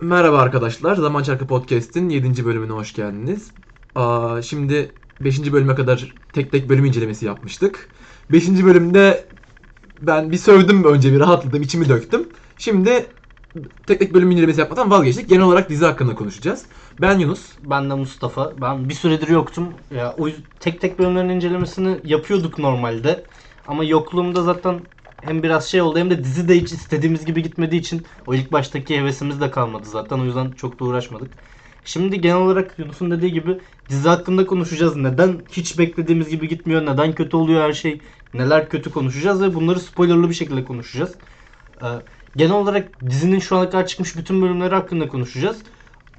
Merhaba arkadaşlar. Zaman Çarkı Podcast'in 7. bölümüne hoş geldiniz. Şimdi 5. bölüme kadar tek tek bölüm incelemesi yapmıştık. 5. bölümde ben bir sövdüm önce bir rahatladım, içimi döktüm. Şimdi tek tek bölüm incelemesi yapmadan vazgeçtik. Genel olarak dizi hakkında konuşacağız. Ben Yunus. Ben de Mustafa. Ben bir süredir yoktum. Ya o tek tek bölümlerin incelemesini yapıyorduk normalde. Ama yokluğumda zaten hem biraz şey oldu hem de dizi de hiç istediğimiz gibi gitmediği için o ilk baştaki hevesimiz de kalmadı zaten. O yüzden çok da uğraşmadık. Şimdi genel olarak Yunus'un dediği gibi dizi hakkında konuşacağız. Neden hiç beklediğimiz gibi gitmiyor? Neden kötü oluyor her şey? Neler kötü konuşacağız ve bunları spoilerlı bir şekilde konuşacağız. Ee, genel olarak dizinin şu ana kadar çıkmış bütün bölümleri hakkında konuşacağız.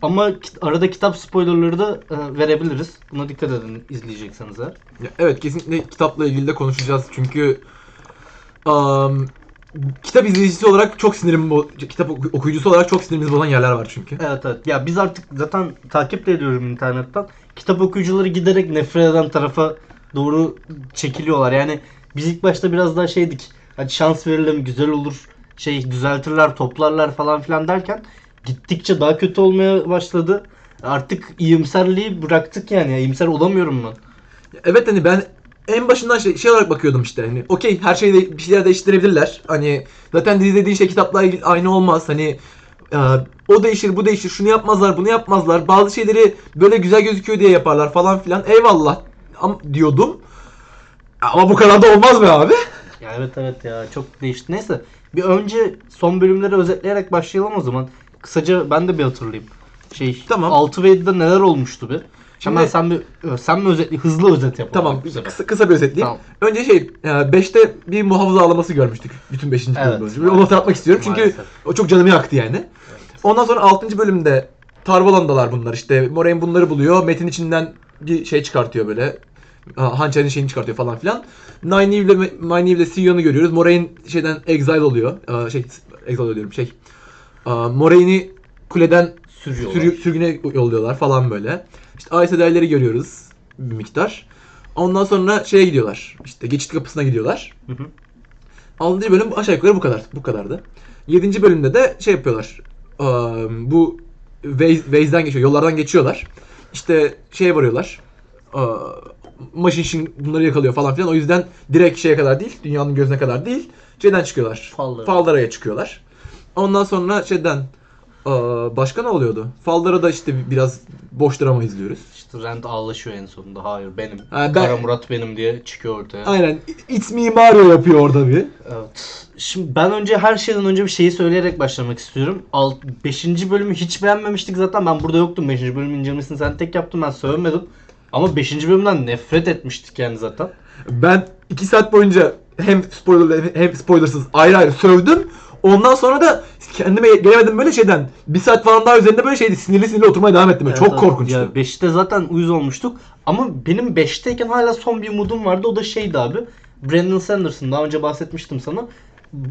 Ama arada kitap spoilerları da e, verebiliriz. Buna dikkat edin izleyecekseniz eğer. Evet kesinlikle kitapla ilgili de konuşacağız. Çünkü am, kitap izleyicisi olarak çok sinirim kitap oku- okuyucusu olarak çok sinirimizi bozan yerler var çünkü. Evet evet. Ya biz artık zaten takip de ediyorum internetten. Kitap okuyucuları giderek nefret eden tarafa doğru çekiliyorlar. Yani biz ilk başta biraz daha şeydik. Hadi şans verelim güzel olur. Şey düzeltirler toplarlar falan filan derken gittikçe daha kötü olmaya başladı. Artık iyimserliği bıraktık yani. Ya, iyimser olamıyorum ben. Evet hani ben en başından şey, şey olarak bakıyordum işte hani okey her şeyi de, bir şeyler değiştirebilirler. Hani zaten dizi dediğin şey kitapla aynı olmaz. Hani e, o değişir bu değişir şunu yapmazlar bunu yapmazlar. Bazı şeyleri böyle güzel gözüküyor diye yaparlar falan filan. Eyvallah diyordum. Ama bu kadar da olmaz be abi. Ya evet evet ya çok değişti. Neyse bir önce son bölümleri özetleyerek başlayalım o zaman. Kısaca ben de bir hatırlayayım. Şey Tamam. 6 ve 7'de neler olmuştu bir. Şimdi- Hemen sen bir sen mi özetli hızlı özet yapalım. Tamam kısa, kısa bir özetleyeyim. Tamam. Önce şey 5'te bir muhafıza ağlaması görmüştük bütün 5. Evet, bölüm boyunca. Onu hatırlatmak istiyorum çünkü Maalesef. o çok canımı yaktı yani. Ondan sonra 6. bölümde Tarvalandalar bunlar işte. Moraine bunları buluyor. Metin içinden bir şey çıkartıyor böyle. Ha, Hançer'in şeyini çıkartıyor falan filan. Nynaeve ile Nynaeve ile Sion'u görüyoruz. Moraine şeyden exile oluyor. Aa, şey exile oluyor diyorum şey. Aa, Moraine'i kuleden Sürüyorlar. sürü, sürgüne yolluyorlar falan böyle. İşte Aes Sedai'leri görüyoruz bir miktar. Ondan sonra şeye gidiyorlar. İşte geçit kapısına gidiyorlar. Hı hı. 6. bölüm aşağı yukarı bu kadar. Bu kadardı. 7. bölümde de şey yapıyorlar. Eee, bu Waze, Waze'den geçiyor. Yollardan geçiyorlar. İşte şeye varıyorlar. Eee Machine Shin bunları yakalıyor falan filan. O yüzden direkt şeye kadar değil. Dünyanın gözüne kadar değil. Şeyden çıkıyorlar. Fallara. Faldara'ya çıkıyorlar. Ondan sonra şeyden başka ne oluyordu? Faldara'da da işte biraz boş drama izliyoruz. İşte Rand ağlaşıyor en sonunda. Hayır benim. Ha, ben- Kara Murat benim diye çıkıyor ortaya. Aynen. It's me Mario yapıyor orada bir. Evet. Şimdi ben önce her şeyden önce bir şeyi söyleyerek başlamak istiyorum. 5. bölümü hiç beğenmemiştik zaten. Ben burada yoktum. 5. bölüm incelemesini sen tek yaptın. Ben sövmedim. Ama 5. bölümden nefret etmiştik yani zaten. Ben 2 saat boyunca hem spoilerlı hem spoilersız ayrı ayrı sövdüm. Ondan sonra da kendime gelemedim böyle şeyden. Bir saat falan daha üzerinde böyle şeydi. Sinirli sinirli oturmaya devam ettim. Çok Evet, korkunçtu. Ya 5'te zaten uyuz olmuştuk. Ama benim 5'teyken hala son bir umudum vardı. O da şeydi abi. Brandon Sanderson. Daha önce bahsetmiştim sana.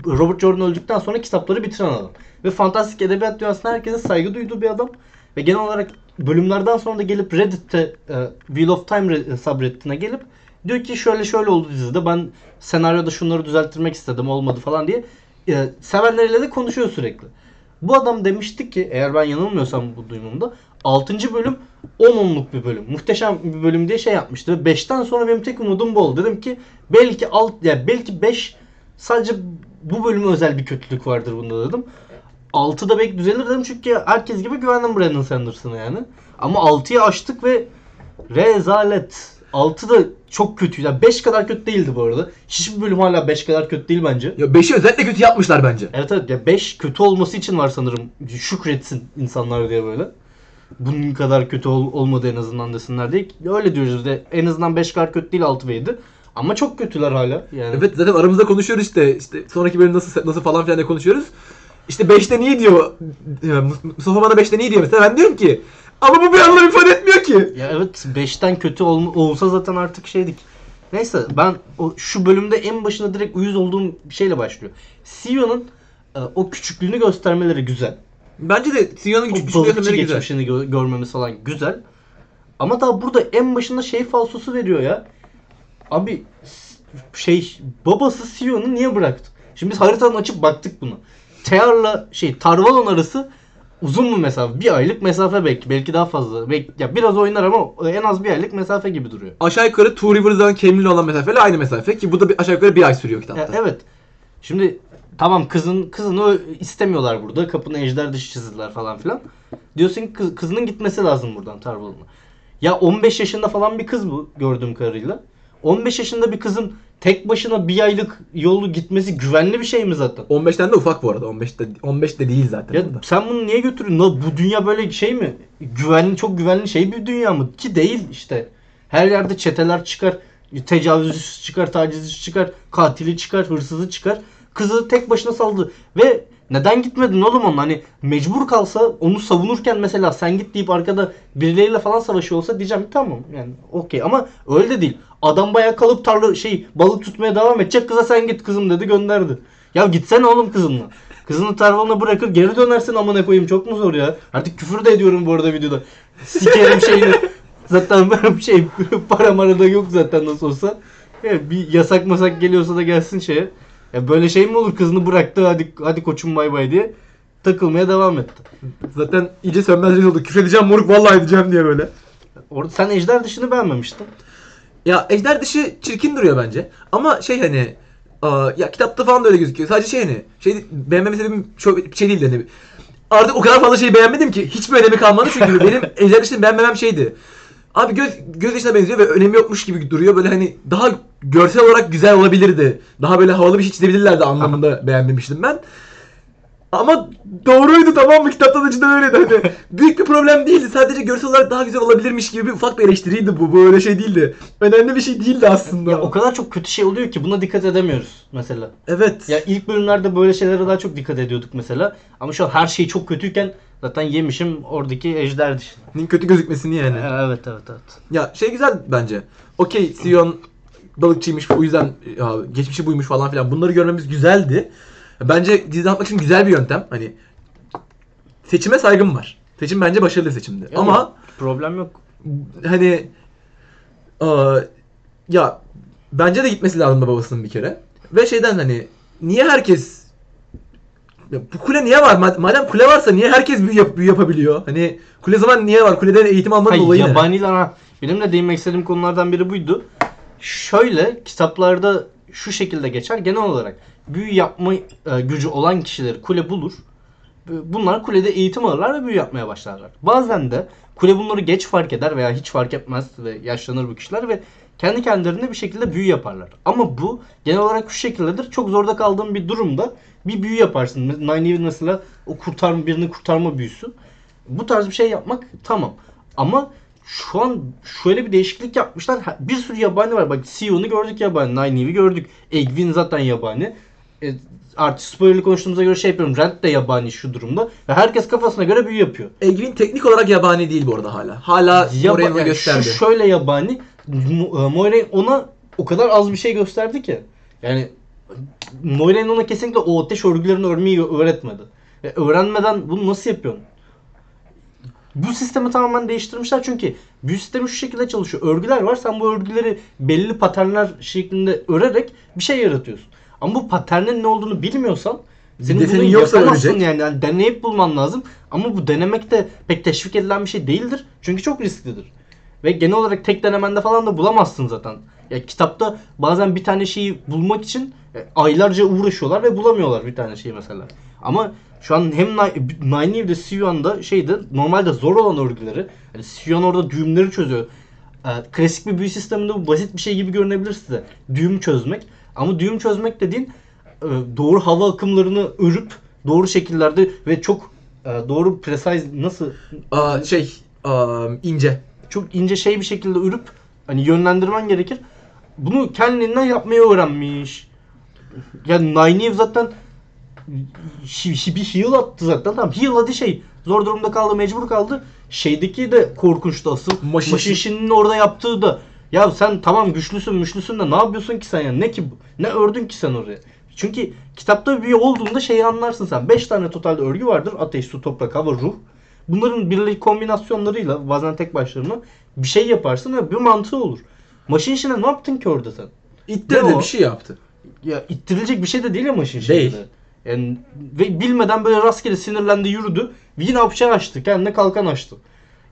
Robert Jordan öldükten sonra kitapları bitiren adam. Ve fantastik edebiyat dünyasında herkesin saygı duyduğu bir adam. Ve genel olarak bölümlerden sonra da gelip Reddit'te e, Wheel of Time re- subredditine gelip diyor ki şöyle şöyle oldu dizide. Ben senaryoda şunları düzelttirmek istedim olmadı falan diye. E, sevenleriyle de konuşuyor sürekli. Bu adam demişti ki eğer ben yanılmıyorsam bu duyumumda 6. bölüm 10-10'luk bir bölüm. Muhteşem bir bölüm diye şey yapmıştı. Ve 5'ten sonra benim tek umudum bu oldu. Dedim ki belki alt ya belki 5 sadece bu bölüme özel bir kötülük vardır bunda dedim. 6'da belki düzelir dedim çünkü herkes gibi güvendim Brandon Sanderson'a yani. Ama 6'yı açtık ve rezalet. 6 da çok kötü. Yani 5 kadar kötü değildi bu arada. Hiçbir bölüm hala 5 kadar kötü değil bence. Ya 5'i özellikle kötü yapmışlar bence. Evet evet ya 5 kötü olması için var sanırım. Şükretsin insanlar diye böyle. Bunun kadar kötü ol- olmadı en azından desinler diye. Öyle diyoruz de en azından 5 kadar kötü değil 6 ve 7. Ama çok kötüler hala. Yani Evet zaten aramızda konuşuyoruz işte. işte sonraki bölüm nasıl nasıl falan filan diye konuşuyoruz. İşte 5'te niye diyor. Mustafa bana 5'te niye diyor mesela. Ben diyorum ki ama bu bir anlam ifade etmiyor ki. Ya evet 5'ten kötü ol- olsa zaten artık şeydik. Neyse ben o şu bölümde en başında direkt uyuz olduğum bir şeyle başlıyor. Sion'un e, o küçüklüğünü göstermeleri güzel. Bence de Sion'un O küçük küçük balıkçı göstermeleri güzel. geçmişini gö- görmemiz falan güzel. Ama daha burada en başında şey falsosu veriyor ya. Abi şey babası Sion'u niye bıraktı? Şimdi biz haritadan açıp baktık buna. Tear'la şey Tarvalon arası uzun mu mesafe? Bir aylık mesafe belki. Belki daha fazla. Belki, ya biraz oynar ama en az bir aylık mesafe gibi duruyor. Aşağı yukarı Two Rivers'dan Cami'li olan mesafeyle aynı mesafe ki bu da bir, aşağı yukarı bir ay sürüyor kitapta. Ya, evet. Şimdi tamam kızın kızını istemiyorlar burada. Kapına ejder dışı çizdiler falan filan. Diyorsun ki kız, kızının gitmesi lazım buradan Tarvalon'a. Ya 15 yaşında falan bir kız bu gördüğüm kadarıyla. 15 yaşında bir kızın tek başına bir aylık yolu gitmesi güvenli bir şey mi zaten? 15'ten de ufak bu arada. 15 de 15 de değil zaten. Ya o da. sen bunu niye götürüyorsun? Bu dünya böyle şey mi? Güvenli çok güvenli şey bir dünya mı? Ki değil işte. Her yerde çeteler çıkar. Tecavüzcüsü çıkar, tacizci çıkar, katili çıkar, hırsızı çıkar. Kızı tek başına saldı. Ve neden gitmedin oğlum onun? Hani mecbur kalsa onu savunurken mesela sen git deyip arkada birileriyle falan savaşıyor olsa diyeceğim tamam yani okey ama öyle de değil. Adam bayağı kalıp tarla şey balık tutmaya devam edecek kıza sen git kızım dedi gönderdi. Ya gitsene oğlum kızınla. Kızını tarvalına bırakır geri dönersin amına koyayım çok mu zor ya? Artık küfür de ediyorum bu arada videoda. Sikerim şeyini. Zaten benim şey para mara da yok zaten nasıl olsa. Ya bir yasak masak geliyorsa da gelsin şeye. Ya böyle şey mi olur kızını bıraktı hadi hadi koçum bay bay diye takılmaya devam etti. Zaten iyice sönmez oldu. Küfür edeceğim moruk vallahi edeceğim diye böyle. Orada sen ejder dışını beğenmemiştin. Ya ejder dışı çirkin duruyor bence. Ama şey hani aa, ya kitapta falan da öyle gözüküyor. Sadece şey hani şey beğenmeme sebebim çok şey değil hani. Artık o kadar fazla şey beğenmedim ki hiçbir önemi kalmadı çünkü benim ejder dışını beğenmemem şeydi. Abi göz göz yaşına benziyor ve önemi yokmuş gibi duruyor. Böyle hani daha görsel olarak güzel olabilirdi. Daha böyle havalı bir şey çizebilirlerdi anlamında beğenmemiştim ben. Ama doğruydu tamam mı? Kitapta da cidden öyleydi hani. Büyük bir problem değildi. Sadece görsel olarak daha güzel olabilirmiş gibi bir ufak bir eleştiriydi bu. Bu öyle şey değildi. Önemli bir şey değildi aslında. Ya o kadar çok kötü şey oluyor ki buna dikkat edemiyoruz mesela. Evet. Ya ilk bölümlerde böyle şeylere daha çok dikkat ediyorduk mesela. Ama şu an her şey çok kötüyken zaten yemişim oradaki ejder dışını. kötü gözükmesini yani. Evet evet evet. Ya şey güzel bence. Okey Sion balıkçıymış o yüzden ya, geçmişi buymuş falan filan. Bunları görmemiz güzeldi. Bence dizide atmak için güzel bir yöntem. Hani seçime saygım var. Seçim bence başarılı seçimdi. Yani Ama problem yok. hani aa, ya bence de gitmesi lazım babasının bir kere. Ve şeyden hani niye herkes ya bu kule niye var? Mad- Madem kule varsa niye herkes büyü, yap- büyü yapabiliyor? Hani kule zaman niye var? Kuleden eğitim almanın Hayır, olayı ne? yabaniler ha. Benim de değinmek istediğim konulardan biri buydu. Şöyle kitaplarda şu şekilde geçer. Genel olarak büyü yapma e, gücü olan kişileri kule bulur. Bunlar kulede eğitim alırlar ve büyü yapmaya başlarlar. Bazen de kule bunları geç fark eder veya hiç fark etmez ve yaşlanır bu kişiler ve kendi kendilerine bir şekilde büyü yaparlar. Ama bu genel olarak şu şekildedir. Çok zorda kaldığın bir durumda bir büyü yaparsın. Nine mesela o kurtarma birini kurtarma büyüsü. Bu tarz bir şey yapmak tamam. Ama şu an şöyle bir değişiklik yapmışlar. Bir sürü yabani var. Bak Sion'u gördük yabani. Nynaeve'i gördük. Egwin zaten yabani. E, artık spoilerlı konuştuğumuza göre şey yapıyorum. Rent de yabani şu durumda. Ve herkes kafasına göre büyü yapıyor. Egwin teknik olarak yabani değil bu arada hala. Hala Yaba- yani gösterdi. Şu şöyle yabani. E, Moiraine ona o kadar az bir şey gösterdi ki. Yani Moiraine ona kesinlikle o ateş örgülerini örmeyi öğretmedi. E, öğrenmeden bunu nasıl yapıyorsun? Bu sistemi tamamen değiştirmişler çünkü büyü sistemi şu şekilde çalışıyor. Örgüler var. Sen bu örgüleri belli paternler şeklinde örerek bir şey yaratıyorsun. Ama bu paternin ne olduğunu bilmiyorsan senin bunu yoksa yapamazsın ölecek. yani. yani. Deneyip bulman lazım. Ama bu denemek de pek teşvik edilen bir şey değildir. Çünkü çok risklidir. Ve genel olarak tek denemende falan da bulamazsın zaten. Ya kitapta bazen bir tane şeyi bulmak için e, aylarca uğraşıyorlar ve bulamıyorlar bir tane şeyi mesela. Ama şu an hem Nynaeve'de Sion'da şeyde normalde zor olan örgüleri hani Sion orada düğümleri çözüyor. E, klasik bir büyü sisteminde bu basit bir şey gibi görünebilir size. Düğüm çözmek. Ama düğüm çözmek dediğin e, doğru hava akımlarını örüp doğru şekillerde ve çok e, doğru precise nasıl Aa, şey ince. çok ince şey bir şekilde örüp hani yönlendirmen gerekir. Bunu kendinden yapmayı öğrenmiş. Yani Nynaeve zaten bir heal attı zaten. Tamam heal hadi şey. Zor durumda kaldı, mecbur kaldı. Şeydeki de korkunçtu asıl. Maşinşin'in orada yaptığı da ya sen tamam güçlüsün müşlüsün de ne yapıyorsun ki sen ya? Ne ki? Ne ördün ki sen oraya? Çünkü kitapta bir olduğunda şeyi anlarsın sen. 5 tane totalde örgü vardır. Ateş, su, toprak, hava, ruh. Bunların birlik kombinasyonlarıyla bazen tek başlarına bir şey yaparsın ve bir mantığı olur. Maşin işine ne yaptın ki orada sen? İttirdi bir şey yaptı. Ya ittirilecek bir şey de değil ya maşin Değil. şeyinde. Yani ve bilmeden böyle rastgele sinirlendi yürüdü. Yine apşer açtı. Kendine kalkan açtı.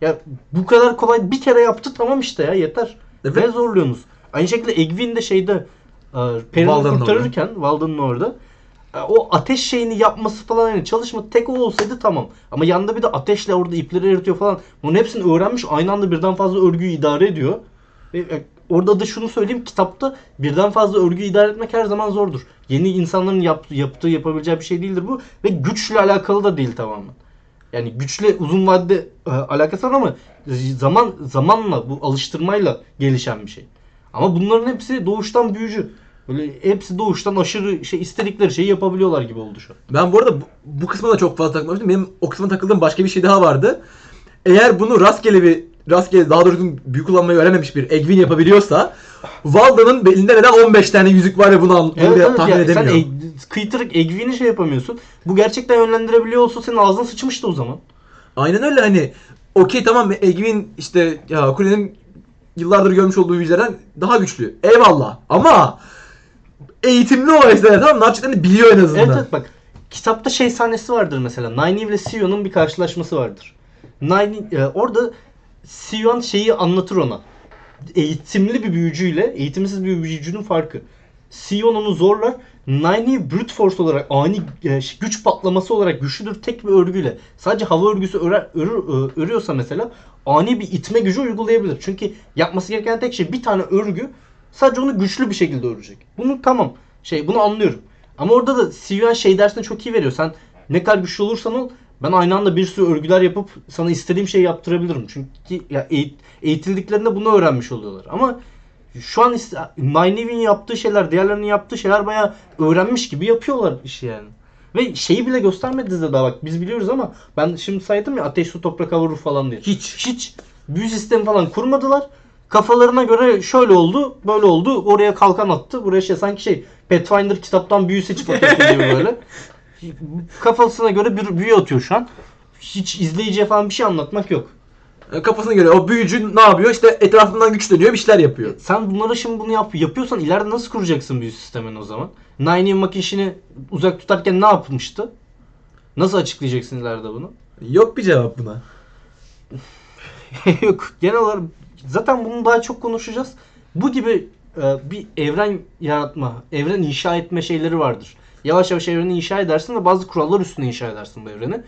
Ya bu kadar kolay bir kere yaptı tamam işte ya yeter. Evet. Ne zorluyorsunuz? Aynı şekilde Egwin de şeyde e, Walden'ın kurtarırken Walden'ın orada e, o ateş şeyini yapması falan yani çalışma tek o olsaydı tamam. Ama yanında bir de ateşle orada ipleri eritiyor falan. Bunun hepsini öğrenmiş aynı anda birden fazla örgüyü idare ediyor. Ve e, orada da şunu söyleyeyim kitapta birden fazla örgüyü idare etmek her zaman zordur. Yeni insanların yap- yaptığı yapabileceği bir şey değildir bu ve güçle alakalı da değil tamamen. Yani güçle uzun vadede e, alakası var ama zaman zamanla bu alıştırmayla gelişen bir şey. Ama bunların hepsi doğuştan büyücü. Böyle hepsi doğuştan aşırı şey istedikleri şeyi yapabiliyorlar gibi oldu şu. Ben bu arada bu, bu kısma da çok fazla takılmıştım. Benim o kısma takıldığım başka bir şey daha vardı. Eğer bunu rastgele bir rastgele daha doğrusu büyü kullanmayı öğrenmemiş bir Egwin yapabiliyorsa Valda'nın belinde neden 15 tane yüzük var ve bunu, Evet, evet tahmin ya, sen edemiyor. e, kıytırık Egwin'i şey yapamıyorsun. Bu gerçekten yönlendirebiliyor olsa senin ağzına sıçmıştı o zaman. Aynen öyle hani okey tamam Egwin işte ya kulenin yıllardır görmüş olduğu yüzlerden daha güçlü. Eyvallah ama eğitimli o ejderha tamam ne yapacaklarını biliyor en azından. Evet evet bak kitapta şey sahnesi vardır mesela. Nynaeve ile Sion'un bir karşılaşması vardır. Nynaeve, e, orada Sion şeyi anlatır ona. Eğitimli bir büyücüyle eğitimsiz bir büyücünün farkı. Sion onu zorlar. Nynaeve brute force olarak ani e, güç patlaması olarak güçlüdür tek bir örgüyle. Sadece hava örgüsü örer, örür, e, örüyorsa mesela ani bir itme gücü uygulayabilir. Çünkü yapması gereken tek şey bir tane örgü sadece onu güçlü bir şekilde örecek. Bunu tamam. Şey bunu anlıyorum. Ama orada da Sion şey dersini çok iyi veriyor. Sen ne kadar güçlü olursan ol ben aynı anda bir sürü örgüler yapıp sana istediğim şeyi yaptırabilirim. Çünkü ya eğit- eğitildiklerinde bunu öğrenmiş oluyorlar. Ama şu an Nynaeve'in yaptığı şeyler, diğerlerinin yaptığı şeyler bayağı öğrenmiş gibi yapıyorlar işi yani. Ve şeyi bile göstermedi dizide daha bak biz biliyoruz ama ben şimdi saydım ya ateş su toprak hava ruh falan diye. Hiç. Hiç büyü sistemi falan kurmadılar. Kafalarına göre şöyle oldu, böyle oldu. Oraya kalkan attı. Buraya şey sanki şey Pathfinder kitaptan büyü seçip atıyorsun gibi böyle. Kafasına göre bir büyü atıyor şu an. Hiç izleyiciye falan bir şey anlatmak yok. E, Kafasına göre o büyücü ne yapıyor? İşte etrafından güçleniyor, bir şeyler yapıyor. Sen bunları şimdi bunu yap yapıyorsan ileride nasıl kuracaksın büyü sistemini o zaman? Nine Makinşini uzak tutarken ne yapmıştı? Nasıl açıklayacaksın ileride bunu? Yok bir cevap buna. Yok genel olarak zaten bunu daha çok konuşacağız. Bu gibi e, bir evren yaratma, evren inşa etme şeyleri vardır. Yavaş yavaş evreni inşa edersin ve bazı kurallar üstüne inşa edersin bu evreni.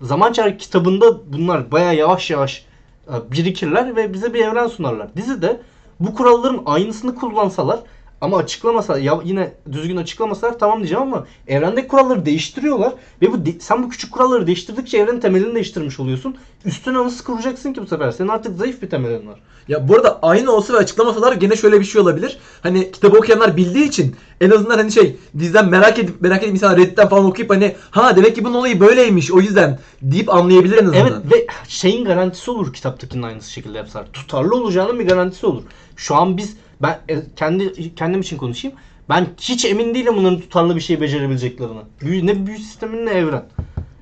Zaman Çarkı kitabında bunlar baya yavaş yavaş e, birikirler ve bize bir evren sunarlar. Dizide bu kuralların aynısını kullansalar ama açıklamasalar ya yine düzgün açıklamasalar tamam diyeceğim ama evrendeki kuralları değiştiriyorlar ve bu de- sen bu küçük kuralları değiştirdikçe evrenin temelini değiştirmiş oluyorsun. Üstüne nasıl kuracaksın ki bu sefer? Senin artık zayıf bir temelin var. Ya bu arada aynı olsa ve açıklamasalar gene şöyle bir şey olabilir. Hani kitabı okuyanlar bildiği için en azından hani şey diziden merak edip merak edip insanlar Reddit'ten falan okuyup hani ha demek ki bunun olayı böyleymiş o yüzden deyip anlayabilir en azından. Evet ve şeyin garantisi olur kitaptakinin aynısı şekilde yapsalar. Tutarlı olacağının bir garantisi olur. Şu an biz ben e, kendi kendim için konuşayım. Ben hiç emin değilim bunların tutarlı bir şey becerebileceklerini. Büyü, ne büyü sistemi ne evren.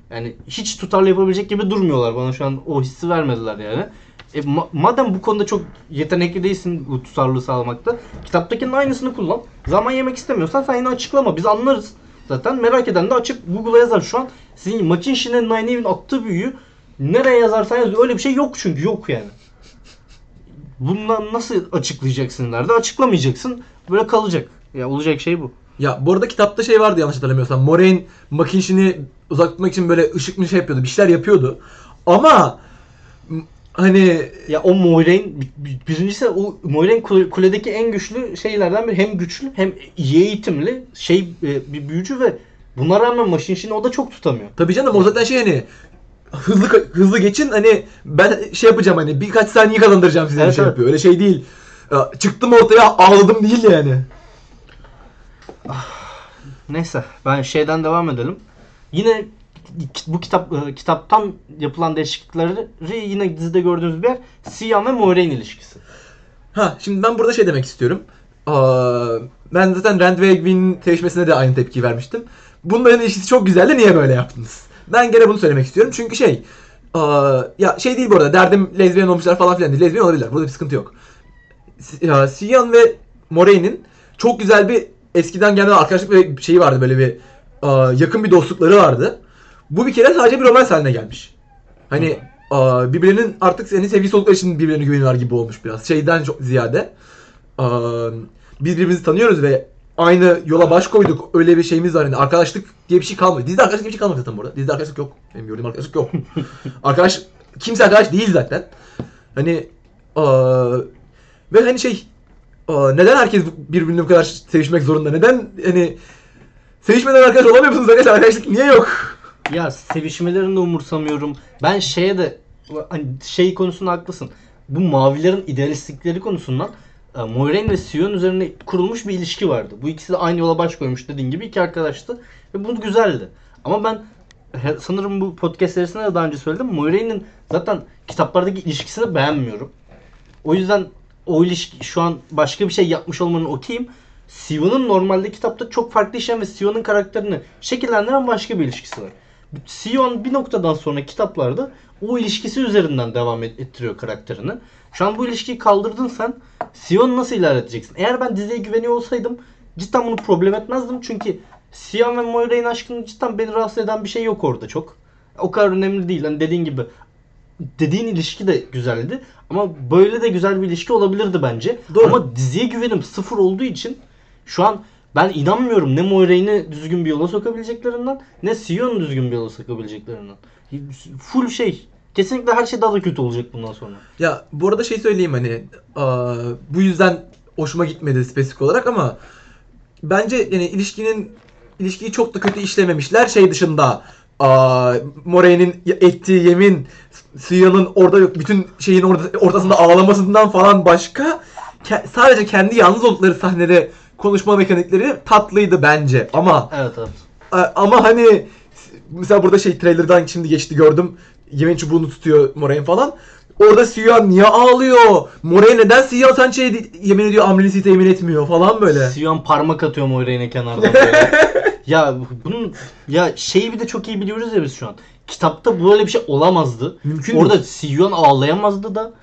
Yani hiç tutarlı yapabilecek gibi durmuyorlar bana şu an o hissi vermediler yani. E, ma- madem bu konuda çok yetenekli değilsin bu tutarlılığı sağlamakta. Kitaptakinin aynısını kullan. Zaman yemek istemiyorsan sen yine açıklama. Biz anlarız. Zaten merak eden de açıp Google'a yazar. Şu an sizin Makinshin'e Nynaeve'in attığı büyüyü nereye yazarsan yaz. Öyle bir şey yok çünkü. Yok yani. Bundan nasıl açıklayacaksın nerede? Açıklamayacaksın. Böyle kalacak. Ya olacak şey bu. Ya bu arada kitapta şey vardı yanlış hatırlamıyorsam. Moraine Makinşin'i uzak tutmak için böyle ışık mı şey yapıyordu. Bir şeyler yapıyordu. Ama hani Ya o Moiraine bir- birincisi o Moiraine kule- kuledeki en güçlü şeylerden biri. Hem güçlü hem iyi eğitimli şey e, bir büyücü ve buna rağmen Maşinşin'i o da çok tutamıyor. tabii canım o zaten şey hani hızlı hızlı geçin hani ben şey yapacağım hani birkaç saniye kazandıracağım size Evet, şey evet. yapıyor. Öyle şey değil. Ya, çıktım ortaya ağladım değil yani. Neyse ben şeyden devam edelim. Yine bu kitap e, kitaptan yapılan değişiklikleri yine dizide gördüğünüz bir yer Siyan ve Moiraine ilişkisi. Ha şimdi ben burada şey demek istiyorum. Aa, ben zaten Rand ve Egwene'in sevişmesine de aynı tepki vermiştim. Bunların ilişkisi çok güzeldi niye böyle yaptınız? Ben gene bunu söylemek istiyorum çünkü şey aa, ya şey değil bu arada derdim lezbiyen olmuşlar falan filan değil. Lezbiyen olabilirler. Burada bir sıkıntı yok. Ya, Siyan ve Moraine'in çok güzel bir eskiden gelen arkadaşlık ve şeyi vardı böyle bir aa, yakın bir dostlukları vardı. Bu bir kere sadece bir romans haline gelmiş. Hani aa, birbirinin artık senin sevgisi oldukları için birbirine güveniyorlar gibi olmuş biraz. Şeyden çok ziyade. aa, biz birbirimizi tanıyoruz ve aynı yola baş koyduk. Öyle bir şeyimiz var. Hani arkadaşlık diye bir şey kalmadı. Dizide arkadaşlık diye bir şey kalmadı zaten burada. Dizide arkadaşlık yok. Benim gördüğüm arkadaşlık yok. arkadaş kimse arkadaş değil zaten. Hani aa, ve hani şey aa, neden herkes birbirine bu kadar sevişmek zorunda? Neden hani sevişmeden arkadaş olamıyor musunuz arkadaşlar? Arkadaşlık niye yok? Ya sevişmelerini de umursamıyorum. Ben şeye de hani şey konusunda haklısın. Bu mavilerin idealistlikleri konusundan Moiraine ve Sion üzerine kurulmuş bir ilişki vardı. Bu ikisi de aynı yola baş koymuş dediğin gibi iki arkadaştı ve bu güzeldi. Ama ben sanırım bu podcast serisinde de daha önce söyledim. Moiraine'in zaten kitaplardaki ilişkisini beğenmiyorum. O yüzden o ilişki şu an başka bir şey yapmış olmanın okeyim. Sion'un normalde kitapta çok farklı işleyen ve Sion'un karakterini şekillendiren başka bir ilişkisi var. Sion bir noktadan sonra kitaplarda o ilişkisi üzerinden devam et- ettiriyor karakterini. Şu an bu ilişkiyi kaldırdın sen. Sion nasıl ilerleteceksin? Eğer ben diziye güveniyor olsaydım cidden bunu problem etmezdim. Çünkü Sion ve Moiraine'in aşkının cidden beni rahatsız eden bir şey yok orada çok. O kadar önemli değil. Hani dediğin gibi dediğin ilişki de güzeldi. Ama böyle de güzel bir ilişki olabilirdi bence. Doğru. Ama diziye güvenim sıfır olduğu için şu an ben inanmıyorum ne Moiraine'i düzgün bir yola sokabileceklerinden ne Sion'u düzgün bir yola sokabileceklerinden. Full şey. Kesinlikle her şey daha da kötü olacak bundan sonra. Ya bu arada şey söyleyeyim hani aa, bu yüzden hoşuma gitmedi spesifik olarak ama bence yani ilişkinin ilişkiyi çok da kötü işlememişler şey dışında aa, Moraine'in ettiği yemin Sion'un orada bütün şeyin orta, ortasında ağlamasından falan başka ke- sadece kendi yalnız oldukları sahnede konuşma mekanikleri tatlıydı bence ama Evet evet. A- Ama hani mesela burada şey trailerdan şimdi geçti gördüm. Yemin çubuğunu tutuyor Moraine falan. Orada Sion niye ağlıyor? Moraine neden Sion sen şey yemin ediyor Amnelisit'e yemin etmiyor falan böyle. Sion parmak atıyor Moiraine'e kenardan böyle. ya bunun ya şeyi bir de çok iyi biliyoruz ya biz şu an. Kitapta böyle bir şey olamazdı. Mümkün Orada değil. Sion ağlayamazdı da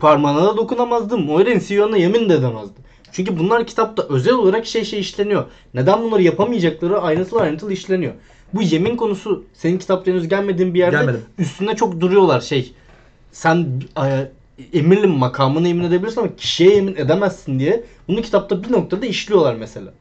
parmağına da dokunamazdı. Moiraine Sion'a yemin de edemezdi. Çünkü bunlar kitapta özel olarak şey şey işleniyor. Neden bunları yapamayacakları ayrıntılı ayrıntılı işleniyor. Bu yemin konusu senin kitapta henüz gelmediğin bir yerde Gelmedim. üstünde çok duruyorlar şey. Sen e, emirli makamını yemin edebilirsin ama kişiye yemin edemezsin diye bunu kitapta bir noktada işliyorlar mesela.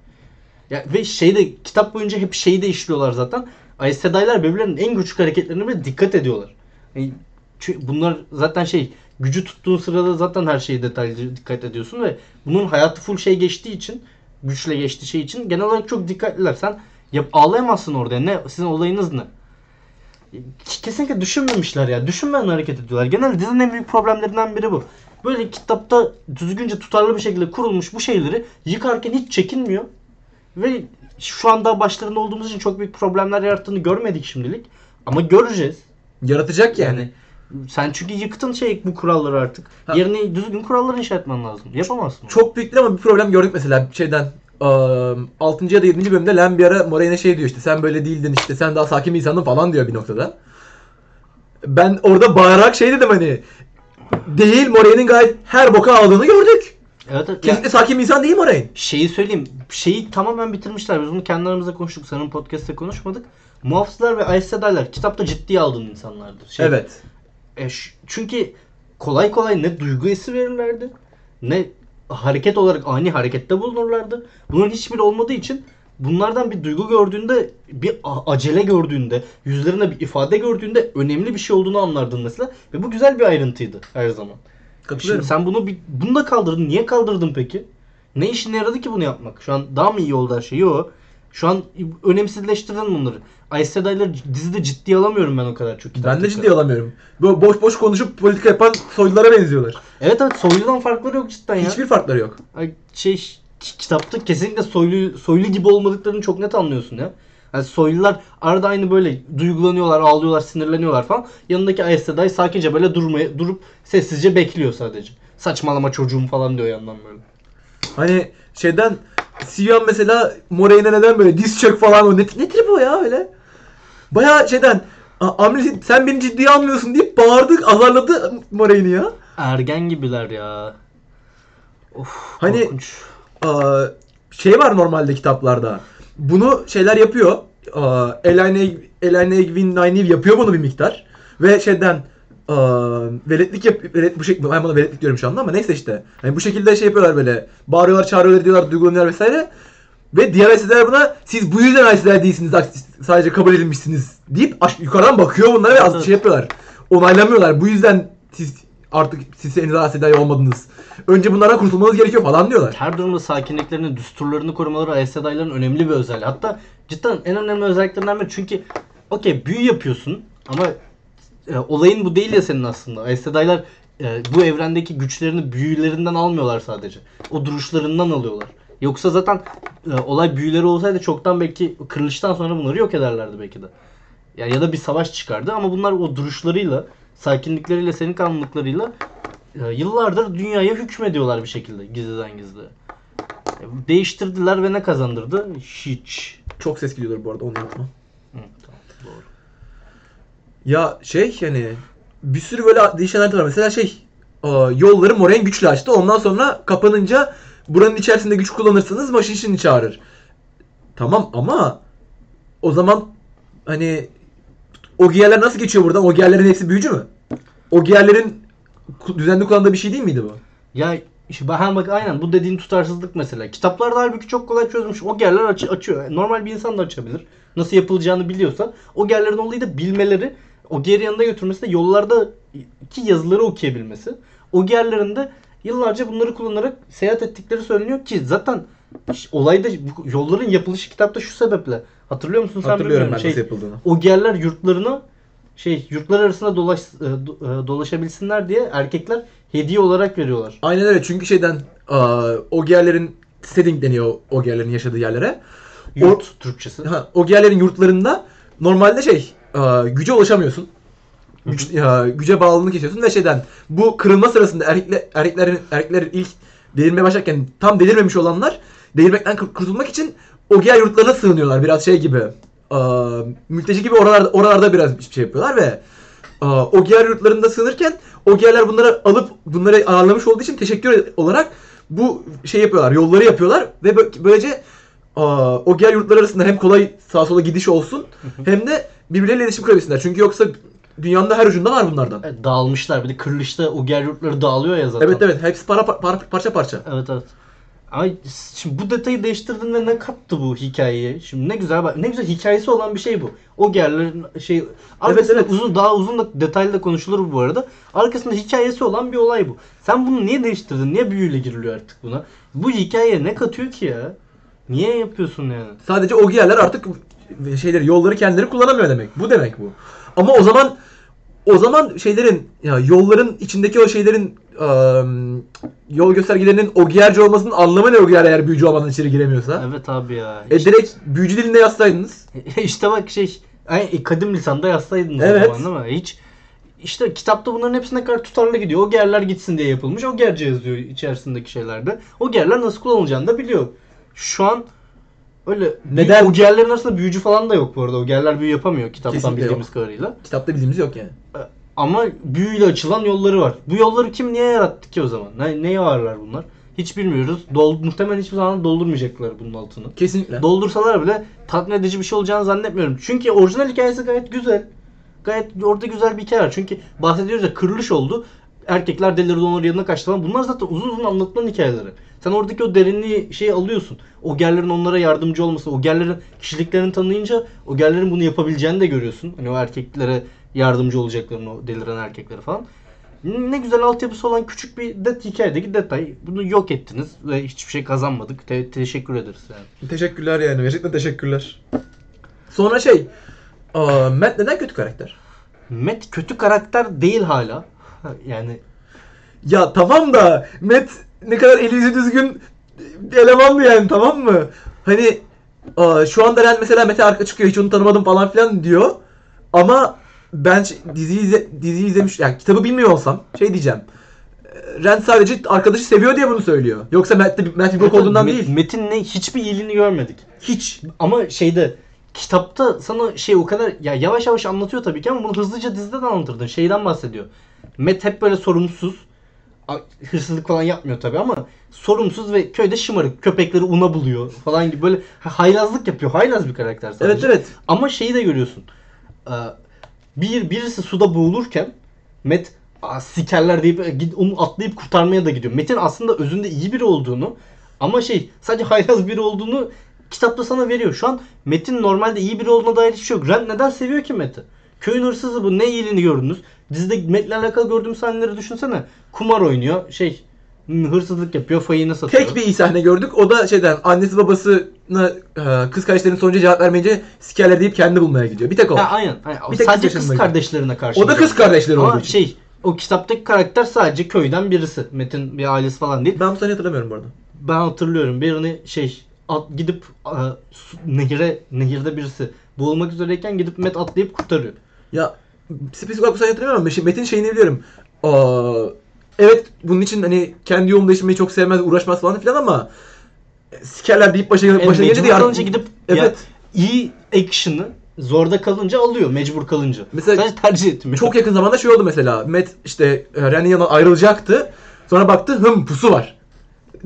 Ya ve şeyde kitap boyunca hep şeyi de işliyorlar zaten. Aes Sedai'ler birbirlerinin en küçük hareketlerine bile dikkat ediyorlar. Yani çünkü bunlar zaten şey gücü tuttuğun sırada zaten her şeye detaylı dikkat ediyorsun ve bunun hayatı full şey geçtiği için güçle geçtiği şey için genel olarak çok dikkatliler. Sen yap ağlayamazsın orada. Ne sizin olayınız ne? Kesinlikle düşünmemişler ya. Düşünmeden hareket ediyorlar. Genelde dizinin en büyük problemlerinden biri bu. Böyle kitapta düzgünce tutarlı bir şekilde kurulmuş bu şeyleri yıkarken hiç çekinmiyor. Ve şu anda başlarında olduğumuz için çok büyük problemler yarattığını görmedik şimdilik. Ama göreceğiz. Yaratacak yani. Yani sen çünkü yıktın şey bu kuralları artık. Ha. Yerine düzgün kurallar inşa etmen lazım. Yapamazsın. Çok büyük değil ama bir problem gördük mesela şeyden. 6. ya da 7. bölümde Len bir ara Moraine'e şey diyor işte sen böyle değildin işte sen daha sakin bir insandın falan diyor bir noktada. Ben orada bağırarak şey dedim hani değil Moraine'in gayet her boka aldığını gördük. Evet, evet. Kesinlikle Ya, sakin bir insan değil Moraine. şeyi söyleyeyim. Şeyi tamamen bitirmişler. Biz bunu kendi aramızda konuştuk. Sanırım podcast'te konuşmadık. Muhafızlar ve Aes Sedai'ler kitapta ciddiye aldığın insanlardır. Şey, Evet. E, çünkü kolay kolay ne duygu esi verirlerdi ne hareket olarak ani harekette bulunurlardı. Bunun hiçbiri olmadığı için bunlardan bir duygu gördüğünde, bir acele gördüğünde, yüzlerinde bir ifade gördüğünde önemli bir şey olduğunu anlardın mesela. Ve bu güzel bir ayrıntıydı her zaman. Katılıyorum. Şimdi sen bunu bir, bunu da kaldırdın. Niye kaldırdın peki? Ne işine yaradı ki bunu yapmak? Şu an daha mı iyi oldu her şey? Yok. Şu an önemsizleştirdin bunları. Aes Sedai'leri dizide ciddiye alamıyorum ben o kadar çok. Ben de kitaptaki. ciddi alamıyorum. Böyle boş boş konuşup politika yapan soylulara benziyorlar. Evet evet soyludan farkları yok cidden ya. Hiçbir farkları yok. Ay, şey ki- kitapta kesinlikle soylu soylu gibi olmadıklarını çok net anlıyorsun ya. Yani soylular arada aynı böyle duygulanıyorlar, ağlıyorlar, sinirleniyorlar falan. Yanındaki Aes Sedai sakince böyle durmaya durup sessizce bekliyor sadece. Saçmalama çocuğum falan diyor yandan böyle. Hani şeyden Sion mesela Moraine'e neden böyle diz çök falan o ne, nedir bu ya öyle? Baya şeyden "A- Amri sen beni ciddiye almıyorsun deyip bağırdık azarladı Moraine'i ya. Ergen gibiler ya. Of Hani- korkunç. Aa, şey var normalde kitaplarda. Bunu şeyler yapıyor. Elane Egwin Nynaeve yapıyor bunu bir miktar. Ve şeyden aa, veletlik yap velet, bu şekilde ben buna veletlik diyorum şu anda ama neyse işte. Hani bu şekilde şey yapıyorlar böyle. Bağırıyorlar, çağırıyorlar, diyorlar, duygulanıyorlar vesaire. Ve diğer IC'ler buna siz bu yüzden IC'ler değilsiniz sadece kabul edilmişsiniz deyip yukarıdan bakıyor bunlara ve az Evet. şey yapıyorlar. Onaylamıyorlar. Bu yüzden siz artık siz henüz IC'ler olmadınız. Önce bunlardan kurtulmanız gerekiyor falan diyorlar. Her durumda sakinliklerini, düsturlarını korumaları Aes Sedai'ların önemli bir özelliği. Hatta cidden en önemli özelliklerinden biri. Çünkü okey büyü yapıyorsun ama e, olayın bu değil ya senin aslında. Aes Sedai'lar e, bu evrendeki güçlerini büyülerinden almıyorlar sadece. O duruşlarından alıyorlar. Yoksa zaten e, olay büyüleri olsaydı çoktan belki kırılıştan sonra bunları yok ederlerdi belki de. Ya, ya da bir savaş çıkardı ama bunlar o duruşlarıyla, sakinlikleriyle, senin kanlılıklarıyla e, yıllardır dünyaya hükmediyorlar bir şekilde gizliden gizli. E, Değiştirdiler ve ne kazandırdı? Hiç. Çok ses gidiyordur bu arada onu. Hı, tamam, doğru. Ya şey yani bir sürü böyle değişen harita var. Mesela şey aa, yolları Moraine güçlü açtı. Ondan sonra kapanınca buranın içerisinde güç kullanırsanız Maşinşin'i çağırır. Tamam ama o zaman hani Ogierler nasıl geçiyor buradan? Ogierlerin hepsi büyücü mü? Ogierlerin ku- düzenli kullandığı bir şey değil miydi bu? Ya işte ben bak aynen bu dediğin tutarsızlık mesela. Kitaplarda halbuki çok kolay çözmüş. O gerler aç- açıyor. Normal bir insan da açabilir. Nasıl yapılacağını biliyorsa. O gerlerin olayı da bilmeleri. O geri yanında götürmesi de yollarda ki yazıları okuyabilmesi. O gerlerin de yıllarca bunları kullanarak seyahat ettikleri söyleniyor ki zaten olayda yolların yapılışı kitapta şu sebeple. Hatırlıyor musun sen Hatırlıyorum ben. Şey, nasıl yapıldığını. o gerler yurtlarına şey yurtlar arasında dolaş, e, e, dolaşabilsinler diye erkekler hediye olarak veriyorlar. Aynen öyle çünkü şeyden aa, Ogierlerin setting deniyor Ogierlerin yaşadığı yerlere. Yurt Türkçesi. Ha, o yerlerin yurtlarında normalde şey güce ulaşamıyorsun. Güç, e, güce bağlılık yaşıyorsun ve şeyden bu kırılma sırasında erkekler, erkeklerin erkeklerin ilk delirmeye başlarken tam delirmemiş olanlar delirmekten kur- kurtulmak için o yer yurtlarına sığınıyorlar biraz şey gibi. E, mülteci gibi oralarda oralarda biraz şey yapıyorlar ve e, o yer yurtlarında sığınırken o yerler bunları alıp bunları ağırlamış olduğu için teşekkür olarak bu şey yapıyorlar, yolları yapıyorlar ve bö- böylece Aa, o diğer yurtlar arasında hem kolay sağa sola gidiş olsun hem de birbirleriyle iletişim kurabilsinler. Çünkü yoksa dünyanın her ucunda var bunlardan. Evet, dağılmışlar. Bir de kırılışta ger yurtları dağılıyor ya zaten. Evet evet hepsi para, para parça parça. Evet evet. Ay şimdi bu detayı değiştirdiğinde ne kattı bu hikayeye? Şimdi ne güzel bak ne güzel hikayesi olan bir şey bu. O gerlerin şey arkasında evet. uzun daha uzun da detaylı da konuşulur bu arada. Arkasında hikayesi olan bir olay bu. Sen bunu niye değiştirdin? Niye büyüyle giriliyor artık buna? Bu hikayeye ne katıyor ki ya? Niye yapıyorsun yani? Sadece o yerler artık şeyleri yolları kendileri kullanamıyor demek. Bu demek bu. Ama o zaman o zaman şeylerin ya yolların içindeki o şeylerin ıı, yol göstergelerinin ogiyerci olmasının anlamı ne ogiyer eğer büyücü olmadan içeri giremiyorsa? Evet abi ya. E direkt büyücü dilinde yazsaydınız. işte bak şey ay, kadim lisanda yazsaydın Evet. o zaman değil mi? Hiç işte kitapta bunların hepsi ne kadar tutarlı gidiyor. O gerler gitsin diye yapılmış. O gerce yazıyor içerisindeki şeylerde. O gerler nasıl kullanılacağını da biliyor. Şu an öyle Neden? O gerlerin arasında büyücü falan da yok bu arada. O gerler büyü yapamıyor kitaptan Kesinlikle bildiğimiz yok. kadarıyla. Kitapta bildiğimiz yok yani. Ama büyüyle açılan yolları var. Bu yolları kim niye yarattı ki o zaman? Ne, neye varlar bunlar? Hiç bilmiyoruz. Dol, muhtemelen hiçbir zaman doldurmayacaklar bunun altını. Kesinlikle. Doldursalar bile tatmin edici bir şey olacağını zannetmiyorum. Çünkü orijinal hikayesi gayet güzel. Gayet orada güzel bir hikaye var. Çünkü bahsediyoruz ya kırılış oldu. Erkekler delirdi onların yanına kaçtı falan. Bunlar zaten uzun uzun anlatılan hikayeleri. Sen oradaki o derinliği şeyi alıyorsun. O gerlerin onlara yardımcı olması, o gerlerin kişiliklerini tanıyınca o gerlerin bunu yapabileceğini de görüyorsun. Hani o erkeklere yardımcı olacaklarını, o deliren erkeklere falan. Ne güzel altyapısı olan küçük bir det hikayedeki detay. Bunu yok ettiniz ve hiçbir şey kazanmadık. Te- teşekkür ederiz yani. Teşekkürler yani. Gerçekten teşekkürler. Sonra şey. Aa, Matt neden kötü karakter? Matt kötü karakter değil hala. Yani Ya tamam da Matt ne kadar eli yüzü düzgün elemandı yani tamam mı? Hani aa, şu anda Ren mesela Matt'e arka çıkıyor hiç onu tanımadım falan filan diyor. Ama ben diziyi, izle, diziyi izlemiş yani kitabı bilmiyor olsam şey diyeceğim. e, Ren sadece arkadaşı seviyor diye bunu söylüyor. Yoksa Matt, Matt bir bok olduğundan Met- değil. Metin ne hiçbir iyiliğini görmedik. Hiç. Ama şeyde kitapta sana şey o kadar ya yavaş yavaş anlatıyor tabii ki ama bunu hızlıca dizide de anlatırdın. Şeyden bahsediyor. Matt hep böyle sorumsuz. hırsızlık falan yapmıyor tabi ama sorumsuz ve köyde şımarık. Köpekleri una buluyor falan gibi böyle haylazlık yapıyor. Haylaz bir karakter sadece. Evet evet. Ama şeyi de görüyorsun. Ee, Bir birisi suda boğulurken Met "Aa, sikerler deyip e, onu atlayıp kurtarmaya da gidiyor. Met'in aslında özünde iyi biri olduğunu ama şey sadece haylaz biri olduğunu kitapta sana veriyor. Şu an Met'in normalde iyi biri olduğuna dair hiçbir şey yok. Rand neden seviyor ki Met'i? Köyün hırsızı bu. Ne iyiliğini gördünüz? Dizide Met'le alakalı gördüğüm sahneleri düşünsene. Kumar oynuyor. Şey hırsızlık yapıyor. Fayını satıyor. Tek bir iyi sahne gördük. O da şeyden annesi babasına e, kız kardeşlerinin sonuca cevap vermeyince sikerler deyip kendi bulmaya gidiyor. Bir tek o. Ha, aynen. aynen. Bir tek sadece kız kardeşlerine karşı. O da kız kardeşleri Ama olduğu için. şey o kitaptaki karakter sadece köyden birisi. Metin bir ailesi falan değil. Ben bu sahneyi hatırlamıyorum bu arada. Ben hatırlıyorum birini şey at, gidip a, su- nehire nehirde birisi boğulmak üzereyken gidip Met atlayıp kurtarıyor. Ya spesifik olarak bu hatırlamıyorum ama Metin şeyini biliyorum. Aa, evet bunun için hani kendi yolunu değiştirmeyi çok sevmez, uğraşmaz falan filan ama e, sikerler deyip başa, Yani başa gelince de yardım... gidip Evet. ya, iyi action'ı zorda kalınca alıyor mecbur kalınca. Mesela Sadece tercih etmiyor. Çok yakın zamanda şey oldu mesela. Met işte e, Ren'in yanından ayrılacaktı. Sonra baktı hım pusu var.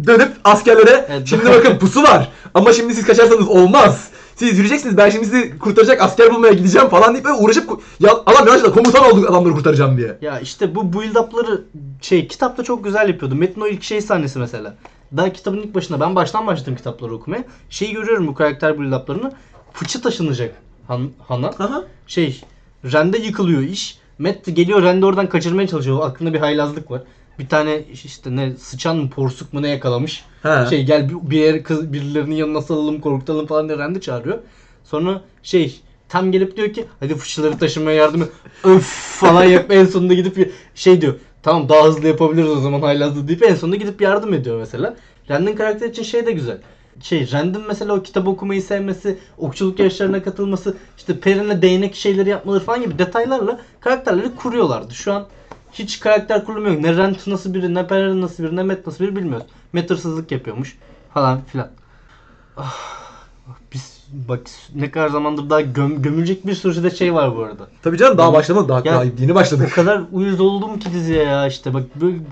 Dönüp askerlere Evet. şimdi bakın pusu var. Ama şimdi siz kaçarsanız olmaz. Siz yürüyeceksiniz ben şimdi sizi kurtaracak asker bulmaya gideceğim falan deyip böyle uğraşıp ya adam yanlışlıkla komutan olduk adamları kurtaracağım diye. Ya işte bu build up'ları şey kitapta çok güzel yapıyordu. Metin o ilk şey sahnesi mesela. Daha kitabın ilk başında ben baştan başladım kitapları okumaya. Şeyi görüyorum bu karakter build up'larını. Fıçı taşınacak Han, Han'a. Aha. Şey Rende yıkılıyor iş. Matt geliyor Rende oradan kaçırmaya çalışıyor. Aklında bir haylazlık var. Bir tane işte ne sıçan mı porsuk mu ne yakalamış. Ha. Şey gel bir, bir yer kız birilerinin yanına salalım korkutalım falan diye Rende çağırıyor. Sonra şey tam gelip diyor ki hadi fıçıları taşımaya yardım et. Öf falan yapıp en sonunda gidip şey diyor. Tamam daha hızlı yapabiliriz o zaman haylazlığı deyip en sonunda gidip yardım ediyor mesela. Rand'in karakteri için şey de güzel. Şey Rand'in mesela o kitap okumayı sevmesi, okçuluk yarışlarına katılması, işte Perrin'le değnek şeyleri yapmaları falan gibi detaylarla karakterleri kuruyorlardı. Şu an hiç karakter kurulmuyor. Ne Rand nasıl biri, ne Perrin nasıl biri, ne Matt nasıl biri bilmiyoruz. Matt hırsızlık yapıyormuş falan filan. Ah, biz bak ne kadar zamandır daha göm, gömülecek bir sürü de şey var bu arada. Tabii canım daha başlamadı daha, Ya- daha yeni başladık. O kadar uyuz oldum ki diziye ya işte bak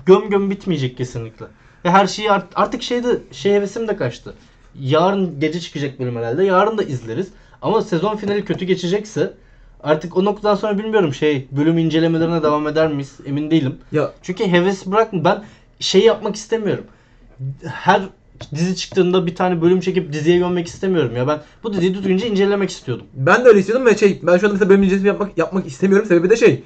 göm göm bitmeyecek kesinlikle. Ve her şeyi art- artık şeyde şey hevesim de kaçtı. Yarın gece çıkacak bölüm herhalde. Yarın da izleriz. Ama sezon finali kötü geçecekse artık o noktadan sonra bilmiyorum şey bölüm incelemelerine devam eder miyiz emin değilim. Ya Çünkü heves bırakma ben şey yapmak istemiyorum. Her dizi çıktığında bir tane bölüm çekip diziye gömmek istemiyorum ya ben bu diziyi düzgünce incelemek istiyordum. Ben de öyle istiyordum ve şey ben şu anda mesela bölüm incelemesi yapmak yapmak istemiyorum. Sebebi de şey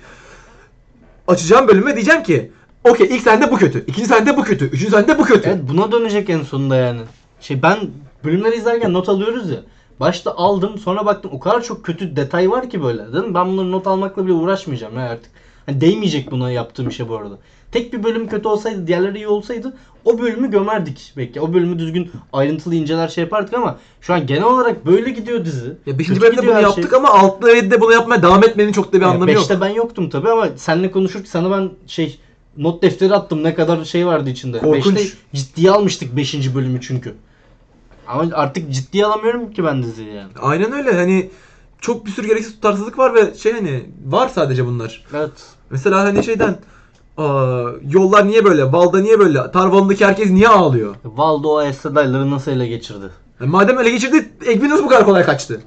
açacağım bölüme diyeceğim ki okey ilk sahnede bu kötü, ikinci sahnede bu kötü, üçüncü sahnede bu kötü. Evet buna dönecek en sonunda yani. Şey ben bölümleri izlerken not alıyoruz ya. Başta aldım sonra baktım o kadar çok kötü detay var ki böyle. Dedim ben bunları not almakla bile uğraşmayacağım ya artık. Hani değmeyecek buna yaptığım işe bu arada. Tek bir bölüm kötü olsaydı diğerleri iyi olsaydı o bölümü gömerdik belki. O bölümü düzgün ayrıntılı inceler şey yapardık ama şu an genel olarak böyle gidiyor dizi. Ya 5. Kötü bölümde bunu yaptık şey. ama 6 ve 7'de bunu yapmaya devam etmenin çok da bir Ya anlamı yok. beşte ben yoktum tabi ama seninle konuşurken sana ben şey not defteri attım ne kadar şey vardı içinde. Korkunç. Beşte ciddiye almıştık 5. bölümü çünkü. Ama artık ciddiye alamıyorum ki ben diziyi yani. Aynen öyle hani çok bir sürü gereksiz tutarsızlık var ve şey hani var sadece bunlar. Evet. Mesela hani şeyden aa, yollar niye böyle, Valda niye böyle, Tarvan'daki herkes niye ağlıyor? Valdo o Aes Sedai'ları nasıl ele geçirdi? E, madem öyle geçirdi, Egwin nasıl bu kadar kolay kaçtı?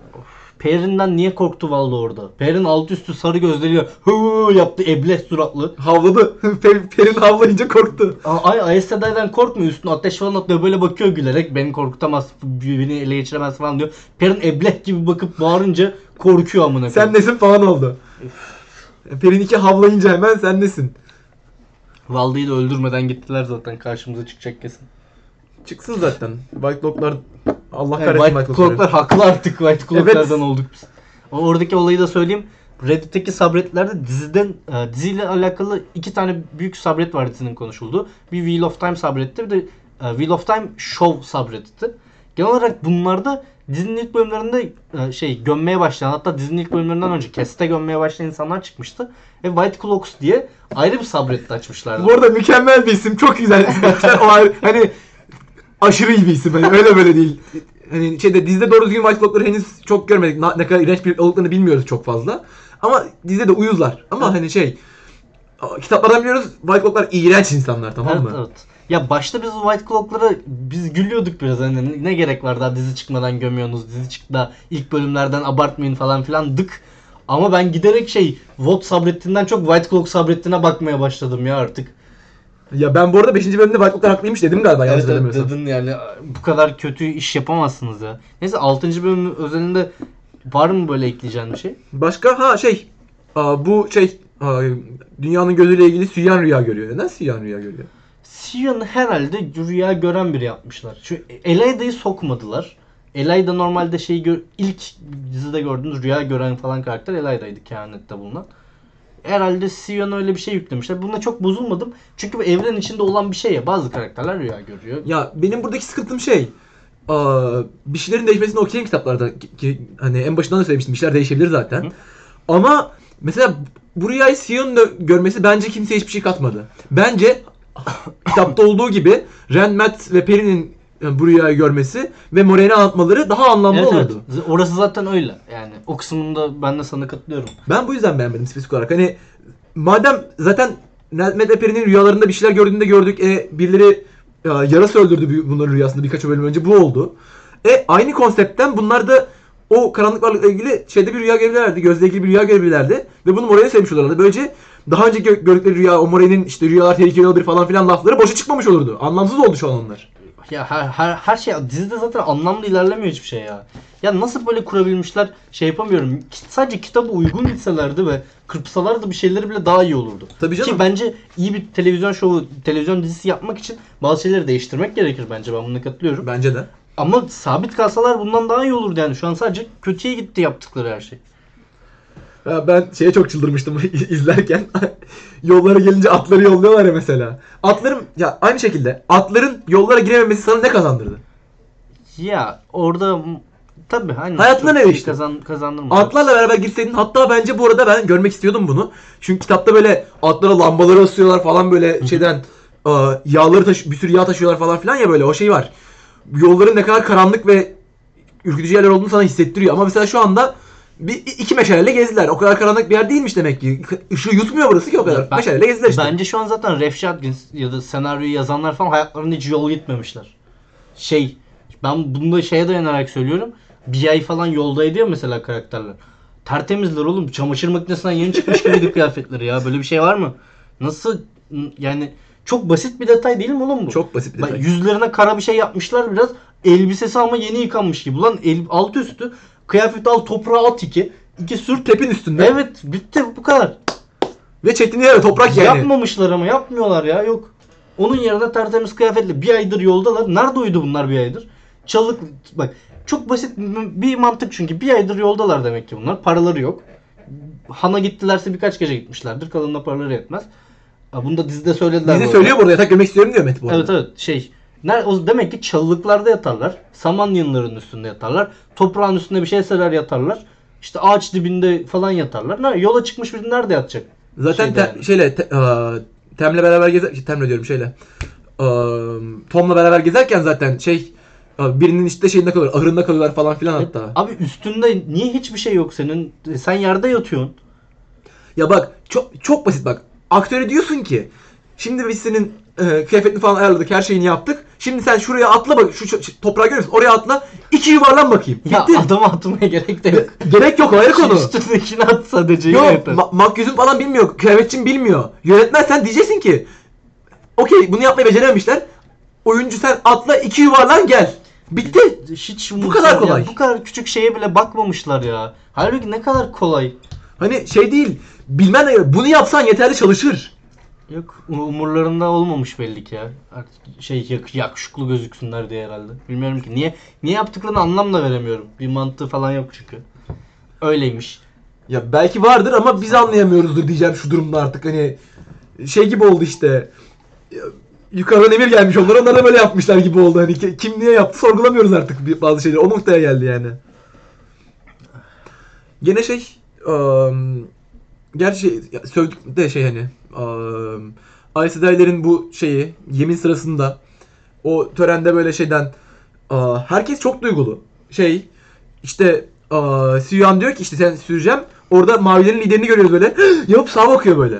Perrin'den niye korktu Valdo orada? Perrin alt üstü sarı gözleriyle hı yaptı ebleh suratlı. Havladı. Per- Perin havlayınca korktu. Ay Aes Sedai'den korkmuyor üstüne ateş falan atıyor böyle bakıyor gülerek beni korkutamaz beni ele geçiremez falan diyor. Perrin ebleh gibi bakıp bağırınca korkuyor amına Sen nesin falan oldu. E, Perin iki havlayınca hemen sen nesin? Valdo'yu da öldürmeden gittiler zaten karşımıza çıkacak kesin. Çıksın zaten. White Lock'lar Allah Yani kahretsin White Cloak'lar Lock'ları. haklı artık White Cloak'lardan Evet. olduk biz. Oradaki olayı da söyleyeyim. Reddit'teki subreddit'lerde diziden e, diziyle alakalı iki tane büyük subreddit var dizinin konuşulduğu. Bir Wheel of Time subredditti bir de e, Wheel of Time Show subredditti. Genel olarak bunlarda dizinin ilk bölümlerinde e, şey gömmeye başlayan hatta dizinin ilk bölümlerinden önce keste gömmeye başlayan insanlar çıkmıştı. Ve White Cloaks diye ayrı bir subreddit açmışlardı. Bu arada mükemmel bir isim. Çok güzel isim. o ayrı- hani aşırı iyi bir isim. Hani öyle böyle değil. Hani şeyde dizide doğru düzgün White Lock'ları henüz çok görmedik. Na- Ne kadar iğrenç bir olduklarını bilmiyoruz çok fazla. Ama dizide de uyuzlar. Ama Evet. hani şey Kitaplardan biliyoruz White Cloak'lar iğrenç insanlar tamam mı? evet. Ya başta biz White Cloak'lara biz gülüyorduk biraz hani ne gerek var daha dizi çıkmadan gömüyorsunuz dizi çıktı da ilk bölümlerden abartmayın falan filan dık. Ama ben giderek şey Vought sabrettiğinden çok White Cloak sabrettiğine bakmaya başladım ya artık. Ya ben bu arada 5. bölümde White Cloak'lar haklıymış dedim galiba yanlış Evet, hatırlamıyorsam. dedin yani bu kadar kötü iş yapamazsınız ya. Neyse 6. bölüm özelinde var mı böyle ekleyeceğin bir şey? Başka ha şey aa, bu şey aa, dünyanın gözüyle ilgili Süyan rüya görüyor. Neden Süyan rüya görüyor? Sion'u herhalde rüya gören biri yapmışlar. Şu Elayda'yı sokmadılar. Elayda normalde şey gör, ilk dizide gördüğünüz rüya gören falan karakter Elayda'ydı kehanette bulunan. Herhalde Sion'a öyle bir şey yüklemişler. Bunda çok bozulmadım. Çünkü bu evren içinde olan bir şey ya. Bazı karakterler rüya görüyor. Ya benim buradaki sıkıntım şey aa, bir şeylerin değişmesini okeyim kitaplarda ki, ki hani en başından da söylemiştim bir şeyler değişebilir zaten. Hı. Ama mesela bu rüyayı Sion'un da görmesi bence kimseye hiçbir şey katmadı. Bence kitapta olduğu gibi Ren, Matt ve Peri'nin e, bu rüyayı görmesi ve Moraine'i anlatmaları daha anlamlı Evet, evet. olurdu. Z- Orası zaten öyle. Yani o kısmında ben de sana katılıyorum. Ben bu yüzden beğenmedim spesifik olarak. Hani madem zaten Ned ve Peri'nin rüyalarında bir şeyler gördüğünde gördük. E, birileri e, yarası öldürdü bunların rüyasında birkaç bölüm önce. Bu oldu. E aynı konseptten bunlar da o karanlık varlıkla ilgili şeyde bir rüya görebilirlerdi. Gözle ilgili bir rüya görebilirlerdi. Ve bunu Moraine'e söylemiş olurlardı. Böylece daha önce gö- gördükleri rüya, o Moraine'in işte rüyalar tehlikeli olabilir falan filan lafları boşa çıkmamış olurdu. Anlamsız oldu şu an onlar. Ya her, her, her şey dizide zaten anlamlı ilerlemiyor hiçbir şey ya. Ya nasıl böyle kurabilmişler şey yapamıyorum. Sadece kitaba uygun gitselerdi ve kırpsalardı bir şeyleri bile daha iyi olurdu. Tabii canım. Ki bence iyi bir televizyon şovu, televizyon dizisi yapmak için bazı şeyleri değiştirmek gerekir bence ben buna katılıyorum. Bence de. Ama sabit kalsalar bundan daha iyi olurdu yani. Şu an sadece kötüye gitti yaptıkları her şey. Ya ben şeye çok çıldırmıştım izlerken. Yollara gelince atları yolluyorlar ya mesela. Atların ya aynı şekilde atların yollara girememesi sana ne kazandırdı? Ya orada tabii hani Hayatına ne şey değişti? Kazan, kazandırmadılar. Atlarla beraber girseydin hatta bence bu arada ben görmek istiyordum bunu. Çünkü kitapta böyle atlara lambaları asıyorlar falan böyle şeyden e, yağları taşı bir sürü yağ taşıyorlar falan filan ya böyle o şey var. Yolların ne kadar karanlık ve ürkütücü yerler olduğunu sana hissettiriyor. Ama mesela şu anda bir iki meşaleyle gezdiler. O kadar karanlık bir yer değilmiş demek ki. Işığı yutmuyor burası ki o kadar. Ben- meşaleyle gezdiler işte. Bence şu an zaten Ref Shotgun ya da senaryoyu yazanlar falan hayatlarında hiç yol gitmemişler. Şey, ben bunu da şeye dayanarak söylüyorum. Bir ay falan yoldaydı ya mesela karakterler. Tertemizler oğlum. Çamaşır makinesinden yeni çıkmış gibiydi kıyafetleri ya. Böyle bir şey var mı? Nasıl yani çok basit bir detay değil mi oğlum bu? Çok basit bir detay. yüzlerine kara bir şey yapmışlar biraz. Elbisesi ama yeni yıkanmış gibi. Ulan el, altı üstü kıyafeti al toprağa at iki. İki sür Tepin üstünde. Evet bitti bu kadar. Ve çetinliğe de toprak yani. Yapmamışlar ama yapmıyorlar ya yok. Onun yerine tertemiz kıyafetli bir aydır yoldalar. Nerede uyudu bunlar bir aydır? Çalık bak çok basit bir mantık çünkü bir aydır yoldalar demek ki bunlar. Paraları yok. Han'a gittilerse birkaç gece gitmişlerdir. Kalanına paraları yetmez. Bunu da dizide söylediler. Dizi söylüyor burada yatak görmek istiyorum diyor Met bu arada. Evet evet şey. Demek ki çalılıklarda yatarlar. Saman yığınlarının üstünde yatarlar. Toprağın üstünde bir şey serer yatarlar. İşte ağaç dibinde falan yatarlar. Yola çıkmış biri nerede yatacak? Zaten Şeyde te- yani. şeyle te- aa, Tem'le beraber gezer şey, Tem'le diyorum şeyle. Aa, Tom'la beraber gezerken zaten şey aa, birinin işte şeyinde kalıyor, ahırında kalıyorlar falan filan hatta. Abi üstünde niye hiçbir şey yok senin? E, Sen yerde yatıyorsun. Ya bak çok çok basit bak. Aktöre diyorsun ki şimdi biz senin e, kıyafetini falan ayarladık, her şeyini yaptık. Şimdi sen şuraya atla bak, şu, toprağı görüyorsun. Oraya atla. iki yuvarlan bakayım. Ya Bitti. adamı atmaya gerek de yok. Gerek yok ayrı konu. Üstündekini at sadece Yok, ma- makyözün falan bilmiyor. Kıyafetçin bilmiyor. Yönetmen sen diyeceksin ki okey bunu yapmayı becerememişler. Oyuncu sen atla iki yuvarlan gel. Bitti. Hiç Bu kadar ya. kolay. Bu kadar küçük şeye bile bakmamışlar ya. Halbuki ne kadar kolay. Hani şey değil. Bilmen bunu yapsan yeterli çalışır. Yok umurlarında olmamış belli ki ya. Artık şey yak, yakışıklı gözüksünler diye herhalde. Bilmiyorum ki niye niye yaptıklarını anlam da veremiyorum. Bir mantığı falan yok çünkü. Öyleymiş. Ya belki vardır ama biz anlayamıyoruzdur diyeceğim şu durumda artık hani şey gibi oldu işte. Yukarıdan emir gelmiş onlar onlar da böyle yapmışlar gibi oldu hani ki- kim niye yaptı sorgulamıyoruz artık bazı şeyleri o noktaya geldi yani. Gene şey ım, gerçi ya, sövdük de şey hani ım, Ays Sedayler'in bu şeyi yemin sırasında o törende böyle şeyden herkes çok duygulu. Şey işte Siyuan diyor ki işte sen süreceğim. Orada mavilerin liderini görüyoruz böyle. Yapıp sağa bakıyor böyle.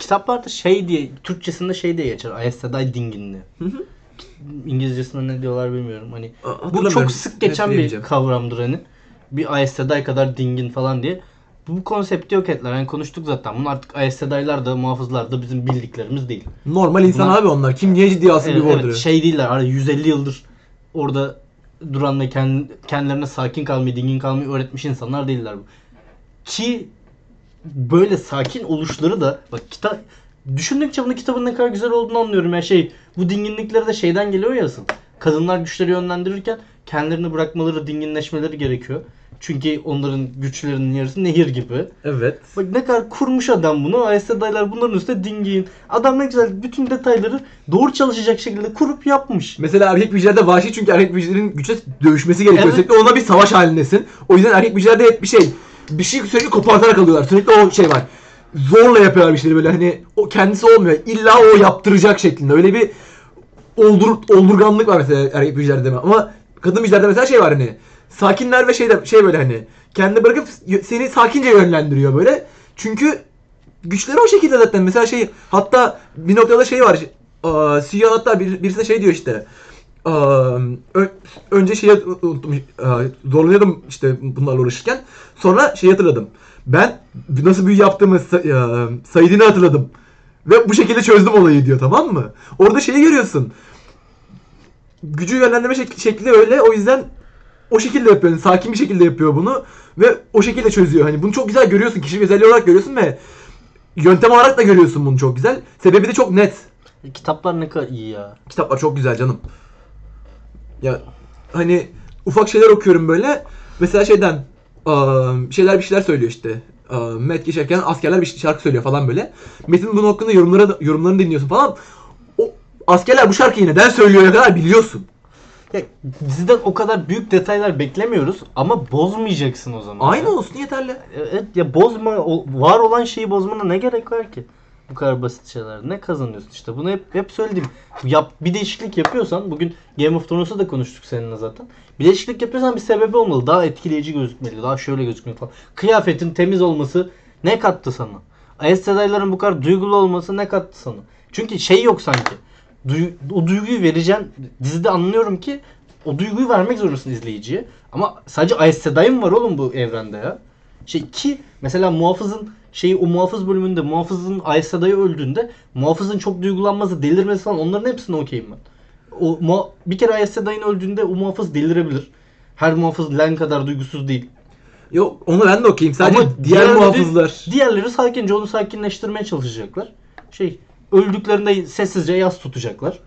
kitaplarda şey diye Türkçesinde şey diye geçer. Ayas Sedai. Hı hı. İngilizcesinde ne diyorlar bilmiyorum. Hani bu çok sık geçen bir kavramdır hani. Bir Ayas Sedai kadar dingin falan diye. Bu konsepti yok ettiler. Yani konuştuk zaten. Bunun artık Ayas Sedai'lar da muhafızlar da bizim bildiklerimiz değil. Normal insan Bunlar- abi onlar. Kim niye ciddiye alsın Evet, bir evet, şey değiller. Hani 150 yıldır orada duran ve kend- kendilerine sakin kalmayı, dingin kalmayı öğretmiş insanlar değiller bu. Ki böyle sakin oluşları da bak kitap düşündükçe bunun kitabın ne kadar güzel olduğunu anlıyorum ya şey bu dinginlikleri de şeyden geliyor ya asıl. Kadınlar güçleri yönlendirirken kendilerini bırakmaları, dinginleşmeleri gerekiyor. Çünkü onların güçlerinin yarısı nehir gibi. Evet. Bak ne kadar kurmuş adam bunu. AS dayılar bunların üstüne dingin. Adam ne güzel bütün detayları doğru çalışacak şekilde kurup yapmış. Mesela erkek büyücülerde vahşi çünkü erkek büyücülerin güçle dövüşmesi gerekiyor. Evet. Sürekli ona bir savaş halindesin. O yüzden erkek büyücülerde hep bir şey. Bir şey sürekli kopartarak alıyorlar. Sürekli o şey var. Zorla yapıyorlar bir şeyleri böyle hani o kendisi olmuyor. İlla o yaptıracak şeklinde. Öyle bir oldur, oldurganlık var mesela erkek büyücülerde? Ama kadın büyücülerde mesela şey var hani. Sakinler ve şey de, şey böyle hani. Kendini bırakıp seni sakince yönlendiriyor böyle. Çünkü güçleri o şekilde zaten. Mesela şey hatta bir noktada şey var. Aa, CEO hatta bir, birisine şey diyor işte. Ö- önce şeyi unuttum. Aa, zorlanıyordum işte bunlarla uğraşırken. Sonra şey hatırladım. Ben nasıl büyü yaptığımı aa, Said'ini hatırladım. Ve bu şekilde çözdüm olayı diyor tamam mı? Orada şeyi görüyorsun. Gücü yönlendirme şek- şekli öyle. O yüzden o şekilde yapıyor. Yani sakin bir şekilde yapıyor bunu. Ve o şekilde çözüyor. Hani bunu çok güzel görüyorsun. Kişilik özelliği olarak görüyorsun ve yöntem olarak da görüyorsun bunu çok güzel. Sebebi de çok net. Kitaplar ne kadar iyi ya. Kitaplar çok güzel canım. Ya hani ufak şeyler okuyorum böyle. Mesela şeyden şeyler bir şeyler söylüyor işte. Met geçerken askerler bir şarkı söylüyor falan böyle. Metin bunun hakkında yorumları yorumlarını dinliyorsun falan. O askerler bu şarkıyı neden söylüyor kadar biliyorsun. Ya diziden o kadar büyük detaylar beklemiyoruz ama bozmayacaksın o zaman. Aynı ya. olsun yeterli. Evet ya bozma o, var olan şeyi bozmana ne gerek var ki? Bu kadar basit şeyler. Ne kazanıyorsun işte? Bunu hep hep söyledim. Yap bir değişiklik yapıyorsan bugün Game of Thrones'u da konuştuk seninle zaten. Bir değişiklik yapıyorsan bir sebebi olmalı. Daha etkileyici gözükmeli. Daha şöyle gözükmeli falan. Kıyafetin temiz olması ne kattı sana? Aes Sedai'ların bu kadar duygulu olması ne kattı sana? Çünkü şey yok sanki. Duy- o duyguyu vereceğim. Dizide anlıyorum ki o duyguyu vermek zorundasın izleyiciye. Ama sadece Aes Sedai mi var oğlum bu evrende ya? Şey ki mesela muhafızın şeyi o muhafız bölümünde muhafızın Aes Sedai öldüğünde muhafızın çok duygulanması, delirmesi falan onların hepsine okeyim ben. O muha- bir kere Aes Sedai'nin öldüğünde o muhafız delirebilir. Her muhafız Len kadar duygusuz değil. Yok onu ben de okuyayım. Sadece Ama diğer muhafızlar. Diğerleri sakince onu sakinleştirmeye çalışacaklar. Şey öldüklerinde sessizce yas tutacaklar.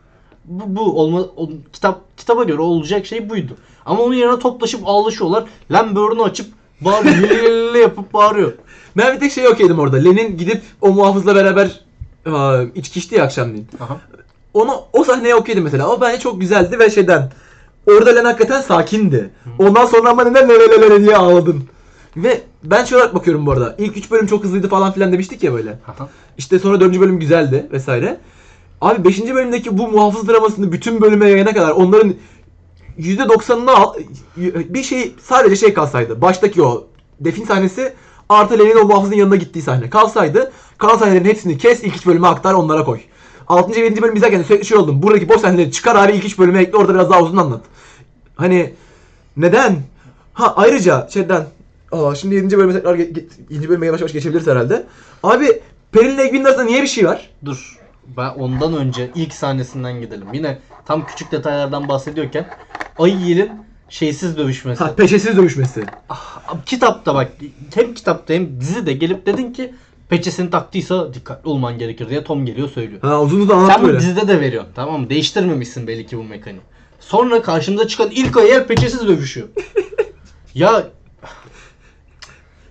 Bu, bu olma o- kitap kitaba göre olacak şey buydu. Ama onun yerine toplaşıp ağlaşıyorlar. Len böğrünü açıp bağırıyor. Lili yapıp bağırıyor. Ben bir tek şey okeydim orada. Lenin gidip o muhafızla beraber aa, içki içti ya akşamleyin. Aha. Onu o sahneye okeydim mesela. O bence çok güzeldi ve şeyden orada Len hakikaten sakindi. Ondan sonra ama neden nere diye ağladın. Ve ben olarak bakıyorum bu arada. İlk 3 bölüm çok hızlıydı falan filan demiştik ya böyle. İşte sonra 4. bölüm güzeldi vesaire. Abi 5. bölümdeki bu muhafız dramasını bütün bölüme yayana kadar onların %90'ını al, bir şey sadece şey kalsaydı. Baştaki o defin sahnesi artı Len'in o muhafızın yanına gittiği sahne kalsaydı. Kalan sahnelerin hepsini kes ilk 3 bölüme aktar onlara koy. 6. ve 7. bölüm izlerken sürekli şey oldum. Buradaki boş sahneleri çıkar abi ilk 3 bölüme ekle orada biraz daha uzun anlat. Hani neden? Ha ayrıca şeyden Aa, şimdi 7. bölüme tekrar ge- ge- 7. bölüme yavaş yavaş geçebiliriz herhalde. Abi Pelin'le Egwin'in arasında niye bir şey var? Dur. Ben ondan önce ilk sahnesinden gidelim. Yine tam küçük detaylardan bahsediyorken Ayı şeysiz dövüşmesi. Ha peşesiz dövüşmesi. Abi kitapta bak hem kitapta hem dizide gelip dedin ki peçesini taktıysa dikkatli olman gerekir diye Tom geliyor söylüyor. Ha uzun uzun anlattı Sen böyle. dizide de veriyorsun tamam mı? Değiştirmemişsin belli ki bu mekaniği. Sonra karşımıza çıkan ilk ayı peçesiz dövüşüyor. ya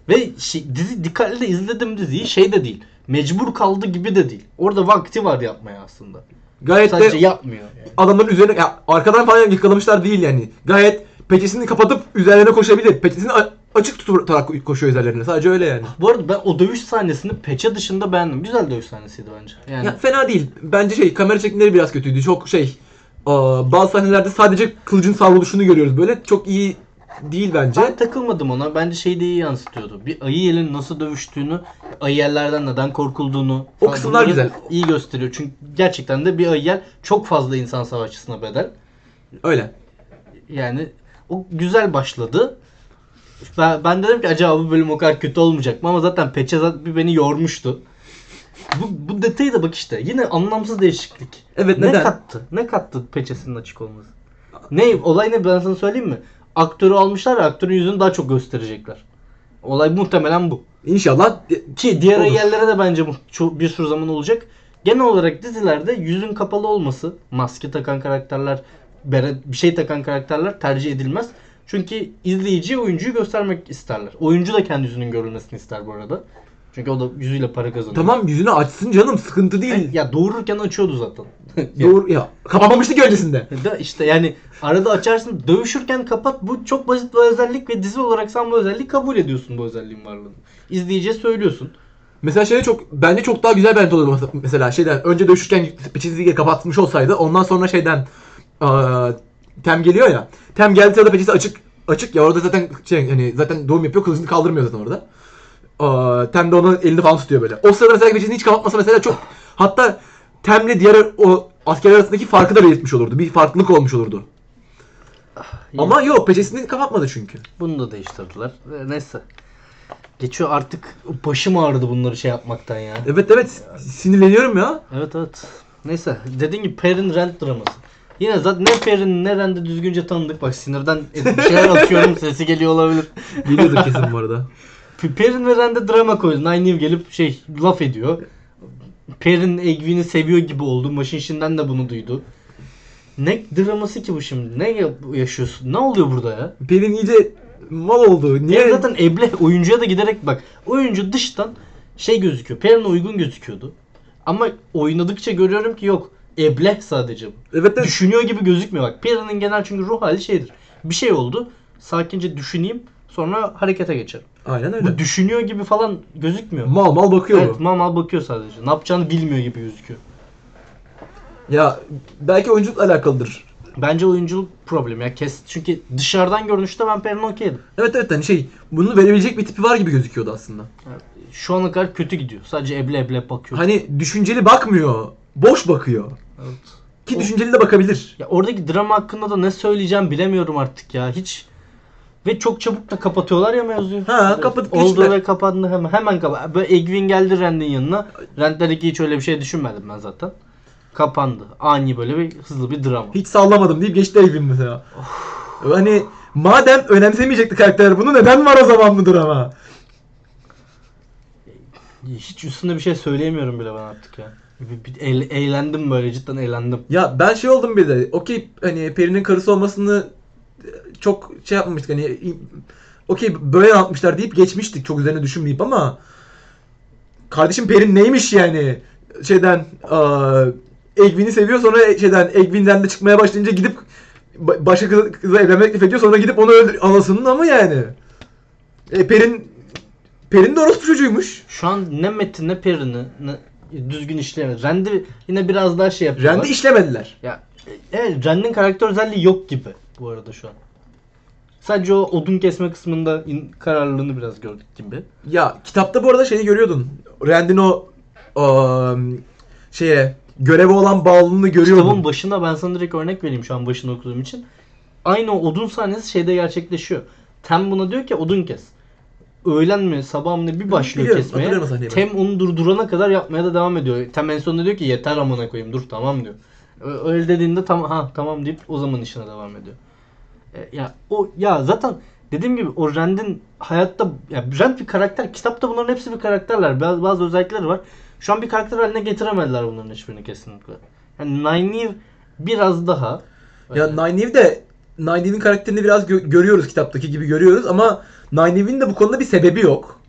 ve şey, dizi dikkatli de izledim diziyi şey de değil. Mecbur kaldı gibi de değil. Orada vakti var yapmaya aslında. Gayet Sadece de yapmıyor. Yani. adamların üzerine ya arkadan falan yakalamışlar değil yani. Gayet peçesini kapatıp üzerlerine koşabilir. Peçesini açık tutarak koşuyor üzerlerine. Sadece öyle yani. Bu arada ben o dövüş sahnesini peçe dışında beğendim. Güzel dövüş sahnesiydi bence. Yani Ya fena değil. Bence şey kamera çekimleri biraz kötüydü. Çok şey bazı sahnelerde sadece kılıcın savruluşunu görüyoruz böyle. Çok iyi değil bence. Ben takılmadım ona. Bence şeyi de iyi yansıtıyordu. Bir ayı yelin nasıl dövüştüğünü, ayı yerlerden neden korkulduğunu. O kısımlar güzel. iyi gösteriyor. Çünkü gerçekten de bir ayı yel çok fazla insan savaşçısına bedel. Öyle. Yani o güzel başladı. Ben, ben dedim ki acaba bu bölüm o kadar kötü olmayacak mı? Ama zaten Peçe zaten bir beni yormuştu. Bu, bu detayı da bak işte. Yine anlamsız değişiklik. Evet Ne neden? kattı? Ne kattı peçesinin açık olması? Ne? Olay ne ben sana söyleyeyim mi? Aktörü almışlar aktörün yüzünü daha çok gösterecekler. Olay muhtemelen bu. İnşallah Ki diğer Olur. yerlere de bence bir sürü zaman olacak. Genel olarak dizilerde yüzün kapalı olması, maske takan karakterler, bir şey takan karakterler tercih edilmez. Çünkü izleyici oyuncuyu göstermek isterler. Oyuncu da kendi yüzünün görülmesini ister bu arada. Çünkü o da yüzüyle para kazanıyor. tamam yüzünü açsın canım sıkıntı değil. Ya doğururken açıyordu zaten. Ya. Doğru ya. Kapamamıştık öncesinde. Da işte yani arada açarsın dövüşürken kapat bu çok basit bir özellik ve dizi olarak sen bu özelliği kabul ediyorsun bu özelliğin varlığını. İzleyiciye söylüyorsun. Mesela şey çok bence çok daha güzel bence olurdu mesela şeyden önce dövüşürken peçeyi kapatmış olsaydı ondan sonra şeyden aa, tem geliyor ya. Tem geldi sırada peçesi açık açık ya orada zaten şey hani zaten doğum yapıyor kılıcını kaldırmıyor zaten orada. Aa, tem de onun elini falan tutuyor böyle. O sırada mesela peçesini hiç kapatmasa mesela çok hatta Tem'le diğer o askerler arasındaki farkı da belirtmiş olurdu. Bir farklılık olmuş olurdu. Ama yok peçesini kapatmadı çünkü. Bunu da değiştirdiler. Neyse. Geçiyor artık başım ağrıdı bunları şey yapmaktan ya. Evet evet sinirleniyorum ya. Evet evet. Neyse. Dediğin gibi Perrin Rand draması. Yine zaten ne Perrin ne Rand'i düzgünce tanıdık. Bak sinirden bir şeyler atıyorum sesi geliyor olabilir. Geliyordur kesin bu arada. Perrin ve Rand'e drama koydu. Nynaeve gelip şey laf ediyor. Perrin Egwene'i seviyor gibi oldu. Machine Shin'den de bunu duydu. Ne draması ki bu şimdi? Ne ya- yaşıyorsun? Ne oluyor burada ya? Pelin iyice mal oldu. Niye? Niye? zaten eble oyuncuya da giderek bak. Oyuncu dıştan şey gözüküyor. Perrin'e uygun gözüküyordu. Ama oynadıkça görüyorum ki yok. Eble sadece bu. Evet evet. Düşünüyor gibi gözükmüyor bak. Perrin'in genel çünkü ruh hali şeydir. Bir şey oldu. Sakince düşüneyim. Sonra harekete geçerim. Aynen öyle. Bu düşünüyor gibi falan gözükmüyor. Mal mal bakıyor Evet mal mal bakıyor sadece. Ne yapacağını bilmiyor gibi gözüküyor. Ya belki oyunculukla alakalıdır. Bence oyunculuk problemi ya kes. Çünkü dışarıdan görünüşte ben Perrin okeydim. Evet evet hani şey bunu verebilecek bir tipi var gibi gözüküyordu aslında. Şu ana kadar kötü gidiyor. Sadece eble eble bakıyor. Hani düşünceli bakmıyor. Boş bakıyor. Evet. Ki O- düşünceli de bakabilir. Ya oradaki drama hakkında da ne söyleyeceğim bilemiyorum artık ya. Hiç ve çok çabuk da kapatıyorlar ya mevzuyu. Ha, kapatıp Oldu geçtiler. ve kapandı hemen. Hemen kapat. Böyle Egwin geldi Rand'in yanına. Rand dedi ki hiç öyle bir şey düşünmedim ben zaten. Kapandı. Ani böyle bir hızlı bir drama. Hiç sallamadım deyip geçti Evin mesela. hani madem önemsemeyecekti karakter bunu neden var o zaman mıdır ama? Hiç üstünde bir şey söyleyemiyorum bile ben artık ya. Eğ- eğlendim böyle cidden eğlendim. Ya ben şey oldum bir de. Okey hani Peri'nin karısı olmasını e, çok şey yapmamıştık hani okey böyle anlatmışlar deyip geçmiştik çok üzerine düşünmeyip ama kardeşim Perin neymiş yani şeyden aa, Egwin'i seviyor sonra şeyden Egwin'den de çıkmaya başlayınca gidip ba- başka kız, kıza evlenmek teklif ediyor sonra gidip onu öldür anasının ama yani. E, Perin Perin de orospu çocuğuymuş. Şu an ne Metin ne Perrin'i ne düzgün işleyemedi. Rand'i yine biraz daha şey yapıyorlar. Rand'i işlemediler. Ya e, evet Rand'in karakter özelliği yok gibi bu arada şu an. Sadece o odun kesme kısmında in- kararlılığını biraz gördük gibi. Ya kitapta bu arada şeyi görüyordun. Rand'in o aa, şeye görevi olan bağlılığını görüyordun. Kitabın başında ben sana direkt örnek vereyim şu an başını okuduğum için. Aynı o odun sahnesi şeyde gerçekleşiyor. Tem buna diyor ki odun kes. Öğlen mi sabah mı ne bir başlıyor Biliyorum, kesmeye. Tem onu durdurana kadar yapmaya da devam ediyor. Tem en sonunda diyor ki yeter amına koyayım dur tamam diyor. Öyle dediğinde tamam ha tamam deyip o zaman işine devam ediyor. E, ya o ya zaten dediğim gibi o Rand'in hayatta ya Rand bir karakter. Kitapta bunların hepsi bir karakterler. Bazı, bazı özellikleri var. Şu an bir karakter haline getiremediler bunların hiçbirini kesinlikle. Yani Nynaeve biraz daha Ya Nynaeve de Nynaeve'in karakterini biraz gö- görüyoruz kitaptaki gibi görüyoruz ama Nynaeve'in de bu konuda bir sebebi yok.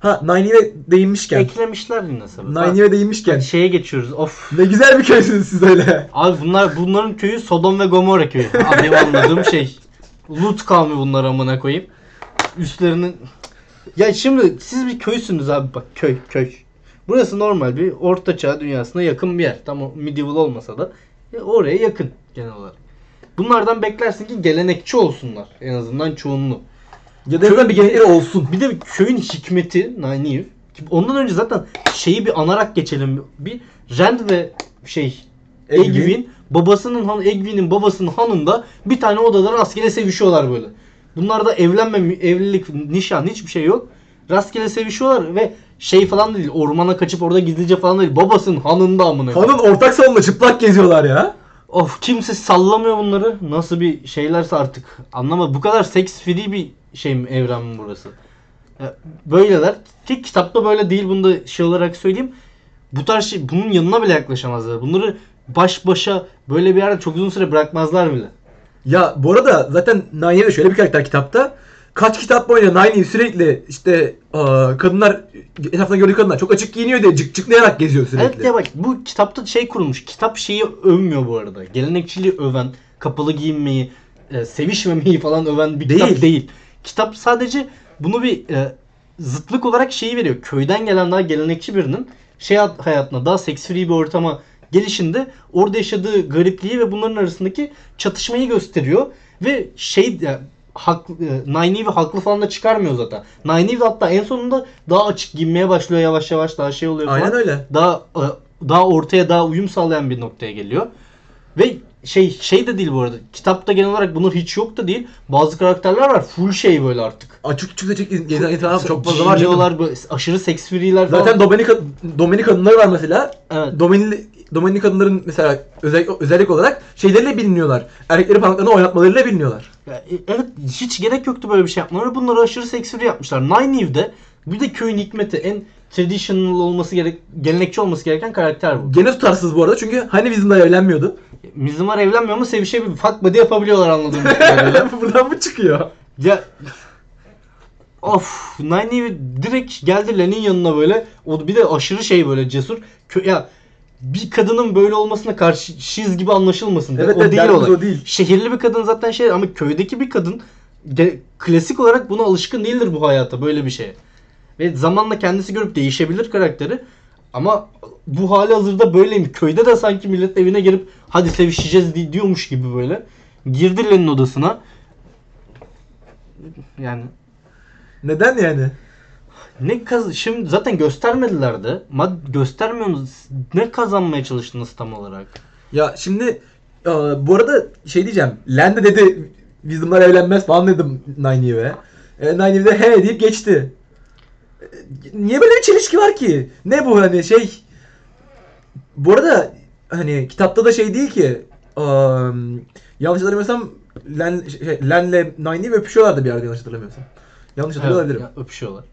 Ha Nynaeve değinmişken. eklemişler yine sebep. Nynaeve değinmişken. Şeye geçiyoruz. Of. Ne güzel bir köysünüz siz öyle. Abi bunlar bunların köyü Sodom ve Gomorra köyü. Abi benim anladığım şey. Lut kavmi bunlar amına koyayım. Üstlerinin Ya şimdi siz bir köysünüz abi bak köy köy. Burası normal bir orta çağ dünyasına yakın bir yer. Tam medieval olmasa da e, oraya yakın genel olarak. Bunlardan beklersin ki gelenekçi olsunlar. En azından çoğunluğu. Ya da azından bir gelenekleri olsun. Bir de köyün hikmeti Nynaeve. Ondan önce zaten şeyi bir anarak geçelim. Bir Rand ve şey Egwin. Egwin babasının han Egwin'in babasının hanında bir tane odada rastgele sevişiyorlar böyle. Bunlarda evlenme, evlilik, nişan hiçbir şey yok. Rastgele sevişiyorlar ve şey falan değil. Ormana kaçıp orada gizlice falan değil. Babasının hanında amına. Hanın ortak salonunda çıplak geziyorlar ya. Of kimse sallamıyor bunları. Nasıl bir şeylerse artık. Anlamadım. Bu kadar seks free bir şey mi evren mi burası? Böyleler. Ki kitapta böyle değil. Bunu da şey olarak söyleyeyim. Bu tarz şey bunun yanına bile yaklaşamazlar. Bunları baş başa böyle bir yerde çok uzun süre bırakmazlar bile. Ya bu arada zaten de şöyle bir karakter kitapta. Kaç kitap boyunca Nynaeve sürekli işte aa, kadınlar etrafında gördüğü kadınlar çok açık giyiniyor diye cık cıklayarak geziyor sürekli. Evet ya bak bu kitapta şey kurulmuş. Kitap şeyi övmüyor bu arada. Gelenekçiliği öven, kapalı giyinmeyi, e, sevişmemeyi falan öven bir Değil. kitap değil. Kitap sadece bunu bir e, zıtlık olarak şeyi veriyor. Köyden gelen daha gelenekçi birinin şey hayat- hayatına daha seks free bir ortama gelişinde orada yaşadığı garipliği ve bunların arasındaki çatışmayı gösteriyor ve şey haklı, e, Nynaeve haklı falan da çıkarmıyor zaten. Nynaeve de hatta en sonunda daha açık giyinmeye başlıyor yavaş yavaş daha şey oluyor falan Aynen öyle. daha e, daha ortaya daha uyum sağlayan bir noktaya geliyor. Ve şey şey de değil bu arada. Kitapta genel olarak bunlar hiç yok da değil. Bazı karakterler var full şey böyle artık. Açık gezen insan çok fazla var. böyle aşırı seks free'ler falan. Zaten Dominika, Dominik kadınları var mesela. evet. Dominik, Dominik kadınların mesela özellik, özellik olarak şeyleriyle biliniyorlar. Erkekleri parmaklarını oynatmalarıyla biliniyorlar. Ya, e, Evet hiç gerek yoktu böyle bir şey yapmaları. Bunları aşırı seks free yapmışlar. Nynaeve'de bir de köyün hikmeti en traditional olması gerek gelenekçi olması gereken karakter bu. Gene tutarsız bu arada çünkü hani bizimle evlenmiyordu. Mizimar evlenmiyor ama sevişebilir. Fuck buddy yapabiliyorlar anladığım kadarıyla. Buradan mı çıkıyor? Ya Of, Nynaeve direkt geldi Len'in yanına böyle. O bir de aşırı şey böyle cesur. Kö- ya bir kadının böyle olmasına karşı şiz gibi anlaşılmasın. Evet, o evet, değil olay. o değil. Şehirli bir kadın zaten şey ama köydeki bir kadın de, klasik olarak buna alışkın değildir bu hayata böyle bir şeye. Ve zamanla kendisi görüp değişebilir karakteri. Ama bu hali hazırda böyleyim. Köyde de sanki millet evine girip hadi sevişeceğiz di- diyormuş gibi böyle. Girdi Len'in odasına. Yani Neden yani? Ne kaz şimdi zaten göstermediler de. Mad göstermiyorsunuz. Ne kazanmaya çalıştınız tam olarak? Ya şimdi e, bu arada şey diyeceğim. Len de dedi Wisdom'lar evlenmez falan dedim Nynaeve'e. E, Nynaeve de he deyip geçti. E, Niye böyle bir çelişki var ki? Ne bu hani şey? Bu arada hani kitapta da şey değil ki. um, yanlış hatırlamıyorsam Len, şey, Len'le Nynaeve öpüşüyorlardı bir yerde yanlış hatırlamıyorsam. Yanlış hatırlıyor ya, öpüşüyorlar.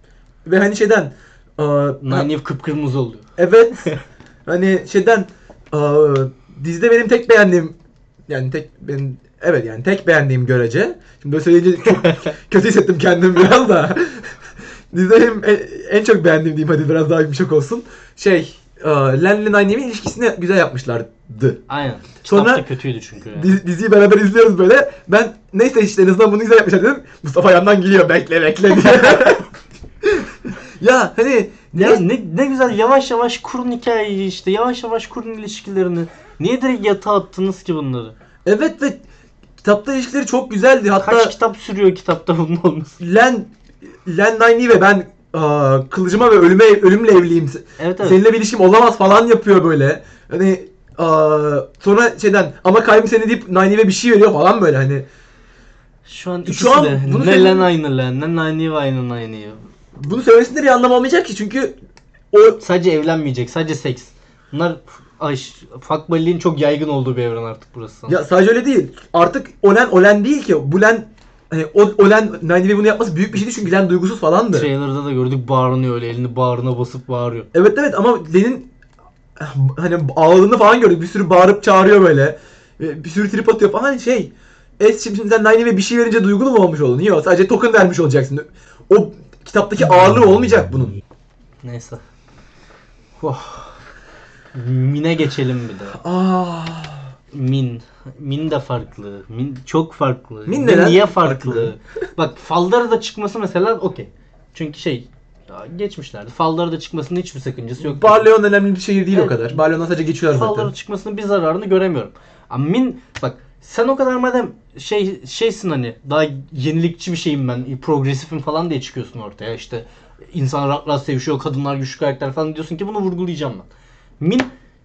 Ve hani şeyden e, Nynaeve kıpkırmızı oluyor. Evet. hani şeyden aa, dizide benim tek beğendiğim yani tek benim evet yani tek beğendiğim görece. Şimdi böyle söyleyince çok kötü hissettim kendimi biraz da. dizide benim en, en çok beğendiğim diyeyim hadi biraz daha yumuşak olsun. Şey aa, Len ile Nynaeve'in ilişkisini güzel yapmışlardı. Aynen. Sonra- Kitapta kötüydü çünkü. yani. Dizi- diziyi beraber izliyoruz böyle. Ben neyse işte en azından bunu güzel yapmışlar dedim. Mustafa yandan geliyor bekle bekle diye. Ya hani Ya ne, ne güzel yavaş yavaş kurun hikayeyi işte. Yavaş yavaş kurun ilişkilerini. Niye direkt yatağa attınız ki bunları? Evet ve kitapta ilişkileri çok güzeldi. Hatta Kaç kitap sürüyor kitapta bunun olması? Len Len Nynaeve ben aa, kılıcıma ve ölüme ölümle evliyim. Evet evet. Seninle bir ilişkim olamaz falan yapıyor böyle. Hani aa, sonra şeyden ama kalbim seni deyip Nynaeve bir şey veriyor falan böyle hani. Şu an Şu ikisi an de bunu ne Len aynı Len, ne Nynaeve aynı Nynaeve. Bunu söylemesinde bir anlam olmayacak ki çünkü o Sadece evlenmeyecek, sadece seks. Bunlar ay, fuck buddy'liğin çok yaygın olduğu bir evren artık burası. ya sadece öyle değil. Artık Olen Olen değil ki. Bu Len hani o Olen Nynaeve bunu yapması büyük bir şeydi çünkü Len duygusuz falandı. Trailer'da da gördük bağırınıyor öyle elini bağrına basıp bağırıyor. Evet evet ama Len'in hani ağladığını falan gördük. Bir sürü bağırıp çağırıyor böyle. Ve Bir sürü trip atıyor falan şey. Es şimdi sen Nynaeve'ye bir şey verince duygulu mu olmuş oldun? Yok sadece token vermiş olacaksın. O kitaptaki ağırlığı olmayacak bunun. Neyse. Oh. Min'e geçelim bir de. Aa. Min. Min de farklı. Min çok farklı. Min neden niye farklı? farklı? Bak Faldar'a da çıkması mesela okey. Çünkü şey ya geçmişlerdi. Faldar'a da çıkmasının hiçbir sakıncası yok. Barleon önemli bir şehir değil o Evet. kadar. Barleon'dan sadece geçiyorlar Faldar'a zaten. çıkmasının bir zararını göremiyorum. Ama Min bak sen o kadar madem şey şeysin hani daha yenilikçi bir şeyim ben progresifim falan diye çıkıyorsun ortaya işte insan rahat rahat sevişiyor kadınlar güçlü karakter falan diyorsun ki bunu vurgulayacağım ben. Min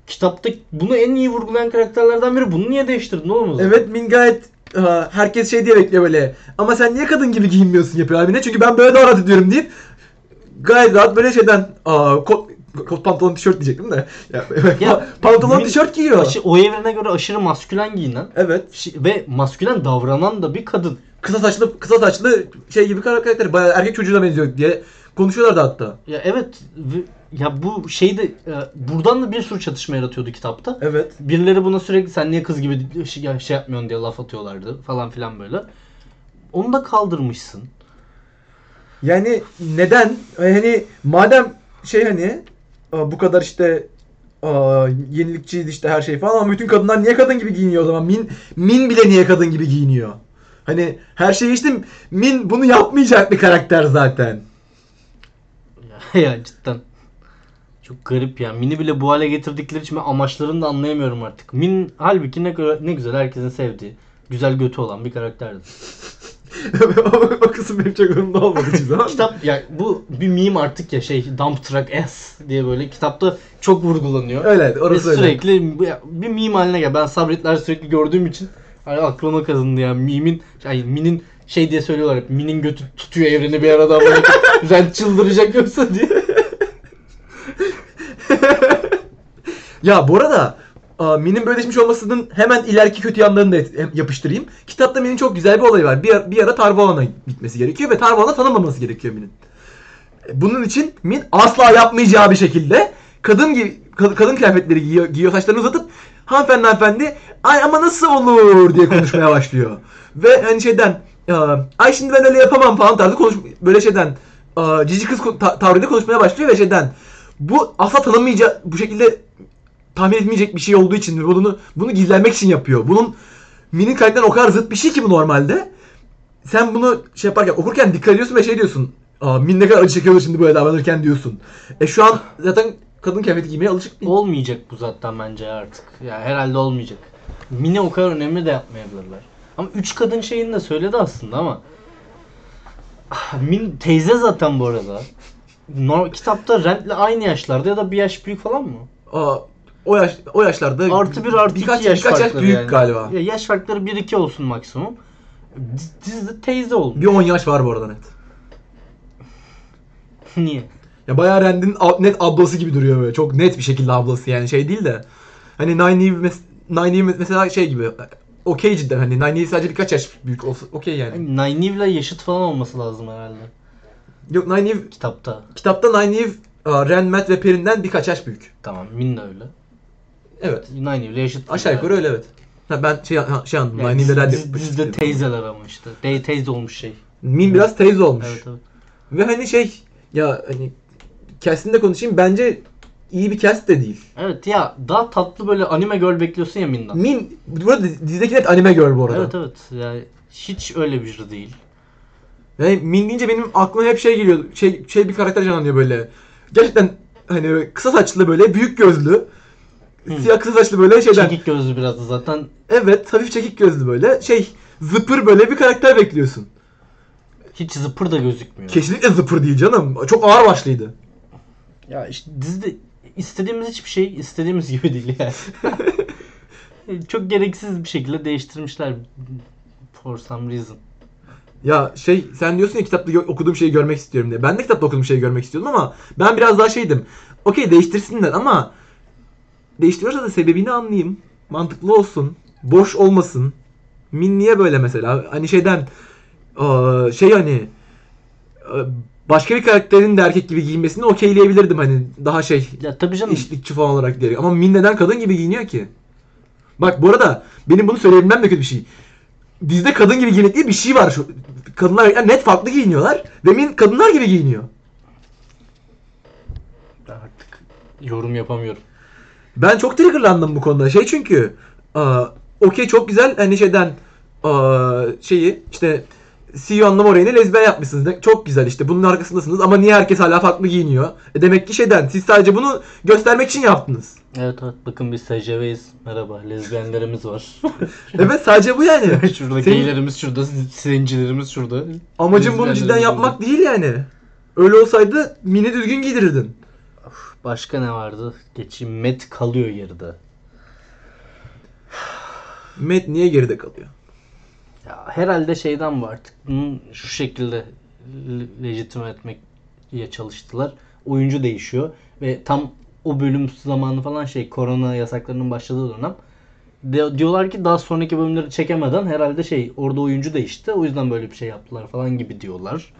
kitapta bunu en iyi vurgulayan karakterlerden biri bunu niye değiştirdin oğlum? Evet Min gayet e, herkes şey diye bekliyor böyle. Ama sen niye kadın gibi giyinmiyorsun yapıyor abine? Çünkü ben böyle daha rahat ediyorum deyip gayet rahat böyle şeyden aa, kot pantolon tişört diyecektim de. Ya, Ya, pantolon Min- tişört giyiyor. Aşı- o evrene göre aşırı maskülen giyinen Evet. ve maskülen davranan da bir kadın. Kısa saçlı kısa saçlı şey gibi karakter. Bayağı erkek çocuğuna benziyor diye konuşuyorlardı hatta. Ya evet ve- ya bu şeyde e, buradan da bir sürü çatışma yaratıyordu kitapta. Evet. Birileri buna sürekli sen niye kız gibi şey, şey yapmıyorsun diye laf atıyorlardı falan filan böyle. Onu da kaldırmışsın. Yani neden? Hani madem şey hani bu kadar işte aa, yenilikçiydi işte her şey falan ama bütün kadınlar niye kadın gibi giyiniyor o zaman? Min Min bile niye kadın gibi giyiniyor? Hani her şey işte Min bunu yapmayacak bir karakter zaten. Ya, cidden. Çok garip ya. Min'i bile bu hale getirdikleri için amaçlarını da anlayamıyorum artık. Min halbuki ne, ne güzel herkesin sevdiği, güzel götü olan bir karakterdi. O, kısım benim çok umurumda olmadı hiçbir zaman. Kitap ya bu bir meme artık ya şey dump truck S diye böyle kitapta çok vurgulanıyor. Öyle Ve orası öyle. sürekli bir- meme haline gel. Ben sabretler sürekli gördüğüm için hani aklıma kazındı ya. Meme'in ay Min'in şey diye söylüyorlar hep. Min'in götü tutuyor evreni bir arada ama Ren çıldıracak yoksa diye. Ya bu arada Min'in böyle değişmiş olmasının hemen ileriki kötü yanlarını da yapıştırayım. Kitapta Min'in çok güzel bir olayı var. Bir, ara- bir ara Tarvalon'a gitmesi gerekiyor ve Tarvalon'a tanınmaması gerekiyor Min'in. E, Bunun için Min asla yapmayacağı bir şekilde kadın gibi kad- kadın kıyafetleri giyiyor, giyiyor saçlarını uzatıp hanımefendi hanımefendi ay ama nasıl olur diye konuşmaya başlıyor. Ve hani şeyden ay şimdi ben öyle yapamam falan tarzı konuş böyle şeyden cici kız tavrıyla konuşmaya başlıyor ve şeyden bu asla tanınmayacak bu şekilde tahmin etmeyecek bir şey olduğu için bunu bunu gizlenmek için yapıyor. Bunun Min'in karakterine o kadar zıt bir şey ki bu normalde. Sen bunu şey yaparken okurken dikkat ediyorsun ve şey diyorsun. Aa, Min ne kadar acı çekiyordur şimdi böyle davranırken diyorsun. E şu an zaten kadın kıyafeti giymeye alışık değil. Olmayacak bu zaten bence artık. Ya herhalde olmayacak. Mini o kadar önemli de yapmayabilirler. Ama üç kadın şeyini de söyledi aslında ama Min teyze zaten bu arada. No, kitapta Rent'le aynı yaşlarda ya da bir yaş büyük falan mı? Aa, o yaş o yaşlarda Artı bir artı birkaç, iki yaş birkaç yaş büyük yani. galiba. Ya yaş farkları 1-2 olsun maksimum. Diz- Dizide teyze olmuş. Bir 10 yaş var bu arada net. Niye? Ya bayağı Rand'in ab- net ablası gibi duruyor böyle. Çok net bir şekilde ablası yani şey değil de. Hani Nynaeve mes- mesela şey gibi. Okey cidden hani Nynaeve sadece birkaç yaş büyük olsa okey yani. Yani Nynaeve'le yaşıt falan olması lazım herhalde Yok Nynaeve kitapta. kitapta Nynaeve aa, Ren, Matt ve Perrin'den birkaç yaş büyük. Tamam Min de öyle. Evet. Nynaeve'le yaşıt. Aşağı yukarı öyle evet. Ha, ben şey ha, şey anladım. Yani Nynaeve'le diz- Ren dizide teyzeler ama işte. Te- teyze olmuş şey. Min biraz teyze olmuş. Evet evet. Ve hani şey ya hani de konuşayım bence iyi bir cast de değil. Evet ya daha tatlı böyle anime girl bekliyorsun ya Min'den. Min bu arada dizideki net anime girl bu arada. Evet evet yani hiç öyle bir şey değil. Yani Min deyince benim aklıma hep şey geliyor. Şey şey bir karakter canlanıyor böyle. Gerçekten hani kısa saçlı böyle büyük gözlü. Hı. Siyah kısa saçlı böyle şeyden. Çekik gözlü biraz da zaten. Evet, hafif çekik gözlü böyle. Şey zıpır böyle bir karakter bekliyorsun. Hiç zıpır da gözükmüyor. Kesinlikle zıpır değil canım. Çok ağır başlıydı. Ya işte dizide istediğimiz hiçbir şey istediğimiz gibi değil yani. Çok gereksiz bir şekilde değiştirmişler for some reason. Ya şey sen diyorsun ya kitapta okuduğum şeyi görmek istiyorum diye. Ben de kitapta okuduğum şeyi görmek istiyordum ama ben biraz daha şeydim. Okey değiştirsinler ama değiştiriyorsa da sebebini anlayayım. Mantıklı olsun. Boş olmasın. Min niye böyle mesela? Hani şeyden şey hani başka bir karakterin de erkek gibi giyinmesini okeyleyebilirdim hani daha şey Ya tabii canım. eşlikçi falan olarak diyerek. Ama Min neden kadın gibi giyiniyor ki? Bak bu arada benim bunu söyleyebilmem de kötü bir şey. Dizide kadın gibi giyinmek diye bir şey var. Şu, kadınlar yani net farklı giyiniyorlar. Ve Min kadınlar gibi giyiniyor. Artık yorum yapamıyorum. Ben çok triggerlandım bu konuda. Şey çünkü aa, okey çok güzel hani şeyden aa, şeyi işte You Anlam Oray'ını lezbiyen yapmışsınız. Çok güzel işte bunun arkasındasınız ama niye herkes hala farklı giyiniyor? E demek ki şeyden siz sadece bunu göstermek için yaptınız. Evet evet bakın biz SCV'yiz. Merhaba lezbiyenlerimiz var. Evet sadece bu yani. şurada Senin- geylerimiz şurada, zencilerimiz şurada. Amacın bunu cidden yapmak burada. değil yani. Öyle olsaydı mini düzgün giydirirdin. Başka ne vardı? Geçeyim. Met kalıyor geride. Matt niye geride kalıyor? Ya herhalde şeyden bu artık. Bunu şu şekilde le- legitime etmeye çalıştılar. Oyuncu değişiyor ve tam o bölüm zamanı falan şey korona yasaklarının başladığı dönem. De- diyorlar ki daha sonraki bölümleri çekemeden herhalde şey orada oyuncu değişti. O yüzden böyle bir şey yaptılar falan gibi diyorlar.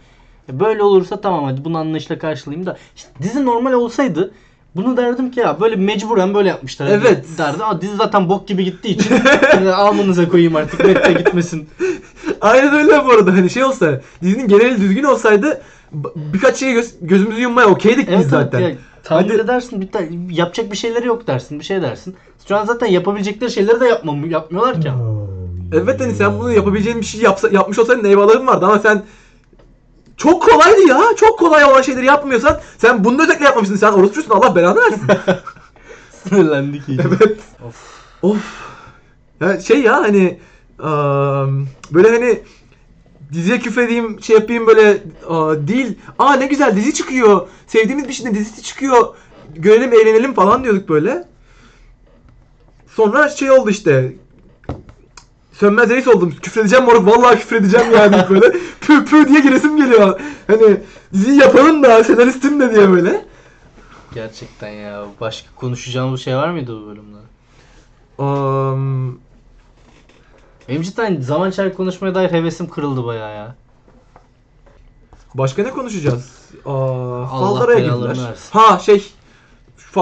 E Böyle olursa tamam hadi bunu anlayışla karşılayayım da işte dizi normal olsaydı bunu derdim ki ya böyle mecburen böyle yapmışlar. Evet. Derdi. Aa, dizi zaten bok gibi gittiği için hani alnınıza koyayım artık Mette gitmesin. Aynen öyle bu arada hani şey olsa dizinin geneli düzgün olsaydı birkaç şeye göz- gözümüzü yummaya okeydik Evet biz zaten. evet, tahammül Hadi- edersin bir de yapacak bir şeyleri yok dersin bir şey dersin. Şu an zaten yapabilecekleri şeyleri de yapmam, yapmıyorlar ki. Evet hani sen bunu yapabileceğin bir şey yapsa, yapmış olsaydın eyvallahın vardı ama sen çok kolaydı ya. Çok kolay olan şeyleri yapmıyorsan sen bunu özellikle yapmamışsın. Sen orospusun Allah belanı versin. Sinirlendik iyice. evet. Of. Of. Ya şey ya hani ıı, böyle hani diziye küfredeyim şey yapayım böyle aa, değil. Aa ne güzel dizi çıkıyor. Sevdiğimiz bir şeyin dizisi çıkıyor. Görelim eğlenelim falan diyorduk böyle. Sonra şey oldu işte. Sönmez reis oldum. Küfredeceğim moruk. Vallahi küfredeceğim yani böyle. Pü pü diye giresim geliyor. Hani diziyi yapalım da senaristim de diye böyle. Gerçekten ya. Başka konuşacağımız şey var mıydı bu bölümde? Um, Benim cidden zaman çarkı konuşmaya dair hevesim kırıldı bayağı ya. Başka ne konuşacağız? Aa, Allah Faldara'ya versin. Ha şey. Şu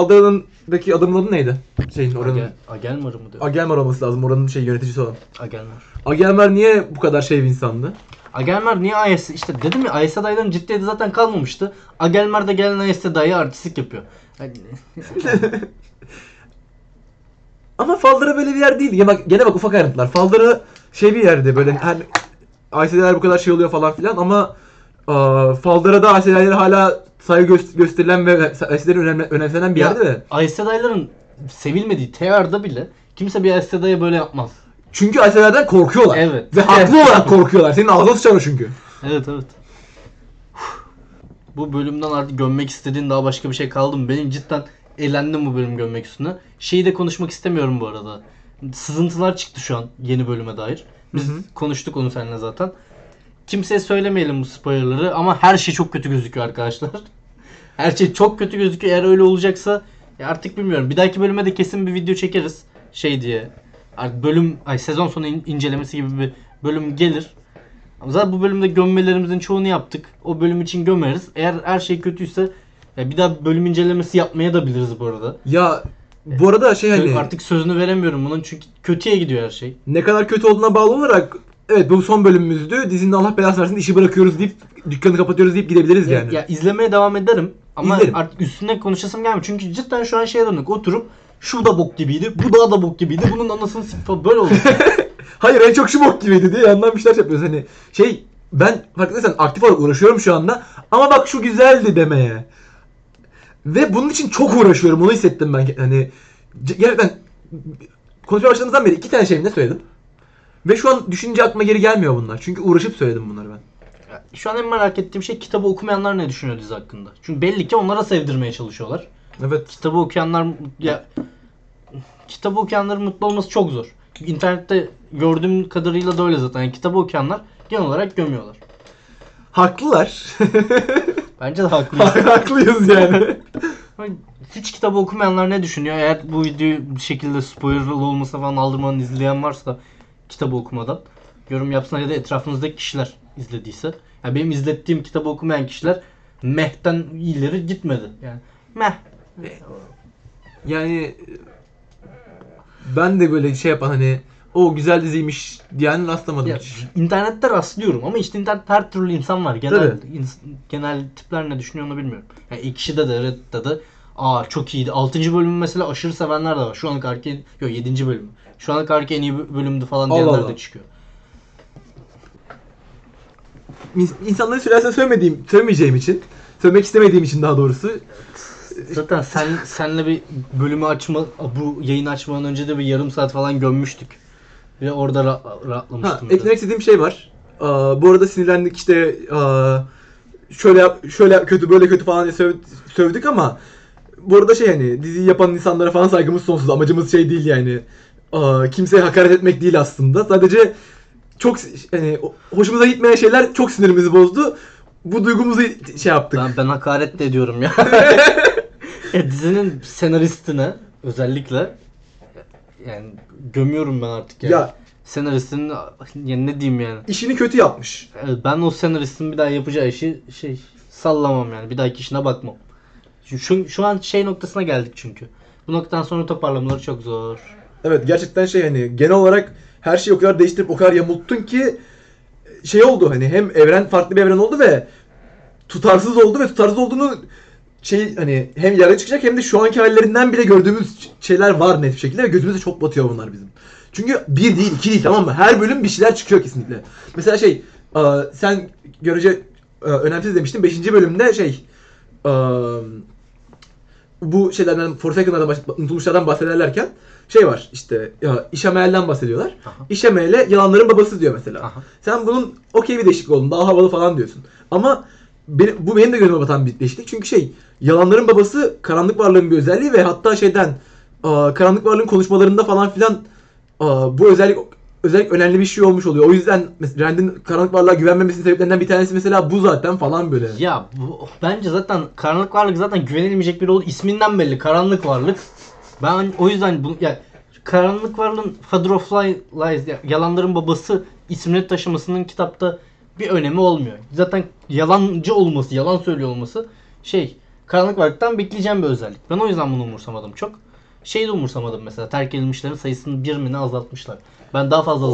Faldara'daki adamın adı neydi? Şeyin oranın. Agel, Agelmar mı diyor? Agelmar olması lazım. Oranın şey yöneticisi olan. Agelmar. Agelmar niye bu kadar şey bir insandı? Agelmar niye AES işte dedim ya AES adayların ciddiyeti zaten kalmamıştı. Agelmar da gelen AES adayı artistik yapıyor. Hani- Ama Faldara böyle bir yer değil. Ya bak gene bak ufak ayrıntılar. Faldara şey bir yerde böyle her ICD'ler bu kadar şey oluyor falan filan ama aa, Faldara'da ICD'lere hala saygı gö- gösterilen ve ICD'lerin önemli, önemsenen bir Ya, yerde de. AES adayların sevilmediği TR'da bile kimse bir AES adayı böyle yapmaz. Çünkü ICD'lerden korkuyorlar. Evet. Ve haklı olarak korkuyorlar. Senin ağzına sıçar çünkü. Evet evet. Bu bölümden artık gömmek istediğin daha başka bir şey kaldı mı? Benim cidden eğlendim bu bölüm gömmek üstüne. Şeyi de konuşmak istemiyorum bu arada. Sızıntılar çıktı şu an yeni bölüme dair. Biz Hı hı. konuştuk onu seninle zaten. Kimseye söylemeyelim bu spoilerları ama her şey çok kötü gözüküyor arkadaşlar. her şey çok kötü gözüküyor. Eğer öyle olacaksa ya artık bilmiyorum. Bir dahaki bölüme de kesin bir video çekeriz. Şey diye. Artık bölüm ay sezon sonu in- incelemesi gibi bir bölüm gelir. Ama Zaten bu bölümde gömmelerimizin çoğunu yaptık. O bölüm için gömeriz. Eğer her şey kötüyse ya bir daha bölüm incelemesi yapmaya da biliriz bu arada. Ya bu arada şey hani Artık sözünü veremiyorum bunun çünkü kötüye gidiyor her şey. ne kadar kötü olduğuna bağlı olarak evet bu son bölümümüzdü. Dizinin Allah belasını versin işi bırakıyoruz deyip dükkanı kapatıyoruz deyip gidebiliriz Ya, yani. ya izlemeye devam ederim ama İzlerim. artık üstüne konuşasım gelmiyor. Çünkü cidden şu an şeye döndük. Oturup şu da bok gibiydi, bu daha da bok gibiydi. Bunun anasını sik falan böyle oldu. Hayır en çok şu bok gibiydi diye yandan bir şeyler yapıyoruz hani. Şey ben farkındaysan aktif olarak uğraşıyorum şu anda ama bak şu güzeldi demeye. Ve bunun için çok uğraşıyorum onu hissettim ben hani c- gerçekten konuşmaya başladığımızdan beri iki tane şeyimde söyledim. Ve şu an düşünce aklıma geri gelmiyor bunlar. Çünkü uğraşıp söyledim bunları ben. şu an en merak ettiğim şey kitabı okumayanlar ne düşünüyor dizi hakkında. Çünkü belli ki onlara sevdirmeye çalışıyorlar. Evet. Kitabı okuyanlar ya kitabı okuyanların mutlu olması çok zor. İnternette gördüğüm kadarıyla da öyle zaten. Yani kitabı okuyanlar genel olarak gömüyorlar. Haklılar. Bence de haklı. Haklıyız yani. Hiç kitabı okumayanlar ne düşünüyor? Eğer bu videoyu bir şekilde spoilerlı olmasına falan aldırmanın izleyen varsa kitabı okumadan yorum yapsınlar ya da etrafınızdaki kişiler izlediyse. Yani benim izlettiğim kitabı okumayan kişiler mehten ileri gitmedi. Yani meh. Yani ben de böyle şey yapan hani o güzel diziymiş diyen rastlamadım Ya, hiç. internette rastlıyorum ama işte internet her türlü insan var. Genel ins- genel tipler ne düşünüyor onu bilmiyorum. Yani ilk kişide de Reddit'te de aa çok iyiydi. 6. bölümü mesela aşırı sevenler de var. Şu kadar ki yok 7. bölüm. Şu ana kadar en iyi bölümdü falan Allah diyenler Allah. de çıkıyor. İns- insanları sülalesine sövmediğim, sövmeyeceğim için, sövmek istemediğim için daha doğrusu. Zaten sen senle bir bölümü açma bu yayın açmadan önce de bir yarım saat falan gömmüştük. Ve orada ra- Ha, rahatlamıştım. eklemek istediğim şey var. Aa, bu arada sinirlendik işte aa, şöyle yap, şöyle kötü böyle kötü falan diye söv- sövdük ama bu arada şey hani diziyi yapan insanlara falan saygımız sonsuz. Amacımız şey değil yani. Aa, kimseye hakaret etmek değil aslında. Sadece çok hani hoşumuza gitmeyen şeyler çok sinirimizi bozdu. Bu duygumuzu şey yaptık. Ben, ben hakaret de ediyorum ya. e, dizinin senaristine özellikle yani gömüyorum ben artık yani. Ya Senaristinin yani ne diyeyim yani. işini kötü yapmış. Evet, Ben o senaristin bir daha yapacağı işi şey sallamam yani. Bir dahaki işine bakmam. Şu, şu an şey noktasına geldik çünkü. Bu noktadan sonra toparlamaları çok zor. Evet gerçekten şey hani genel olarak her şeyi o kadar değiştirip o kadar yamulttun ki şey oldu hani hem evren farklı bir evren oldu ve tutarsız oldu ve tutarsız olduğunu şey hani hem yaraya çıkacak hem de şu anki hallerinden bile gördüğümüz şeyler var net bir şekilde ve gözümüze çok batıyor bunlar bizim. Çünkü bir değil iki değil tamam mı? Her bölüm bir şeyler çıkıyor kesinlikle. Mesela şey e, sen görece e, önemsiz demiştin 5. bölümde şey e, bu şeylerden Forsaken'lardan unutulmuşlardan bahsederlerken şey var işte ya İşamel'den bahsediyorlar. Aha. İşamel'e yalanların babası diyor mesela. Aha. Sen bunun okey bir değişiklik oldun daha havalı falan diyorsun. Ama benim, bu benim de gözüme batan bir değişiklik. Çünkü şey yalanların babası karanlık varlığın bir özelliği ve hatta şeyden karanlık varlığın konuşmalarında falan filan bu özellik özellik önemli bir şey olmuş oluyor. O yüzden Rand'in karanlık varlığa güvenmemesinin sebeplerinden bir tanesi mesela bu zaten falan böyle. Ya bu, bence zaten karanlık varlık zaten güvenilmeyecek biri oldu. İsminden belli karanlık varlık. Ben o yüzden bu ya karanlık varlığın Father of Li- Lies ya- yalanların babası ismini taşımasının kitapta bir önemi olmuyor. Zaten yalancı olması, yalan söylüyor olması şey karanlık varlıktan bekleyeceğim bir özellik. Ben o yüzden bunu umursamadım çok. Şeyi de umursamadım mesela terk edilmişlerin sayısını bir mi ne azaltmışlar. Ben daha fazla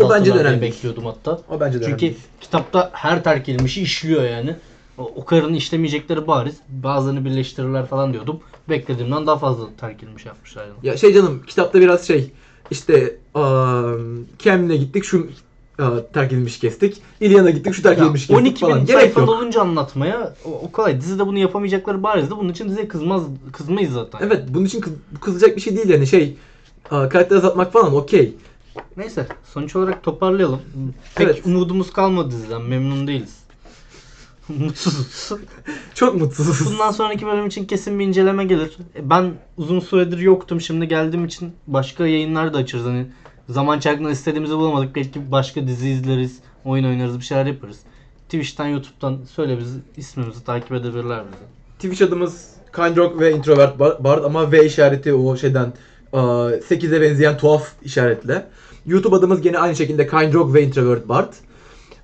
önemli. bekliyordum hatta. O bence de Çünkü önemli. kitapta her terk edilmişi işliyor yani. O, kadarını işlemeyecekleri bariz. Bazılarını birleştirirler falan diyordum. Beklediğimden daha fazla terk edilmiş yapmışlar yani. Ya şey canım kitapta biraz şey işte um, Kem'le gittik şu terk edilmiş kestik. İlyan'a gittik şu terk edilmiş kestik 12 falan. bin Gerek yok. dolunca anlatmaya o, o kolay. Dizide bunu yapamayacakları barizdi. Bunun için diziye kızmaz, kızmayız zaten. Evet bunun için kız, kızacak bir şey değil yani şey karakter azaltmak falan okey. Neyse sonuç olarak toparlayalım. Pek Evet. umudumuz kalmadı diziden. Memnun değiliz. Mutsuzuz. Çok mutsuzuz. Bundan sonraki bölüm için kesin bir inceleme gelir. E, Ben uzun süredir yoktum. Şimdi geldiğim için başka yayınlar da açarız. Hani zaman çarkından istediğimizi bulamadık. Belki başka dizi izleriz, oyun oynarız, bir şeyler yaparız. Twitch'ten, YouTube'dan söyle bizi, ismimizi takip edebilirler bizi. Twitch adımız Kind Rock ve Introvert Bar- Bard ama V işareti o şeyden aa, 8'e benzeyen tuhaf işaretle. YouTube adımız gene aynı şekilde Kind Rock ve Introvert Bard.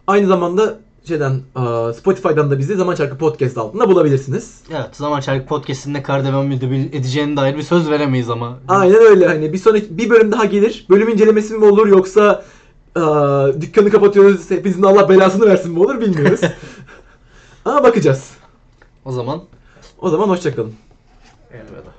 Aynı zamanda şeyden aa, Spotify'dan da bizi Zaman Çarkı Podcast altında bulabilirsiniz. Evet, zaman çarkı podcast'in ne kadar devam edeceğine dair bir söz veremeyiz ama. Aynen öyle hani bir sonraki bir bölüm daha gelir. Bölüm incelemesi mi olur yoksa aa, dükkanı kapatıyoruz hepinizin Allah belasını versin mi olur bilmiyoruz. Ama bakacağız. O zaman O zaman hoşçakalın. elveda.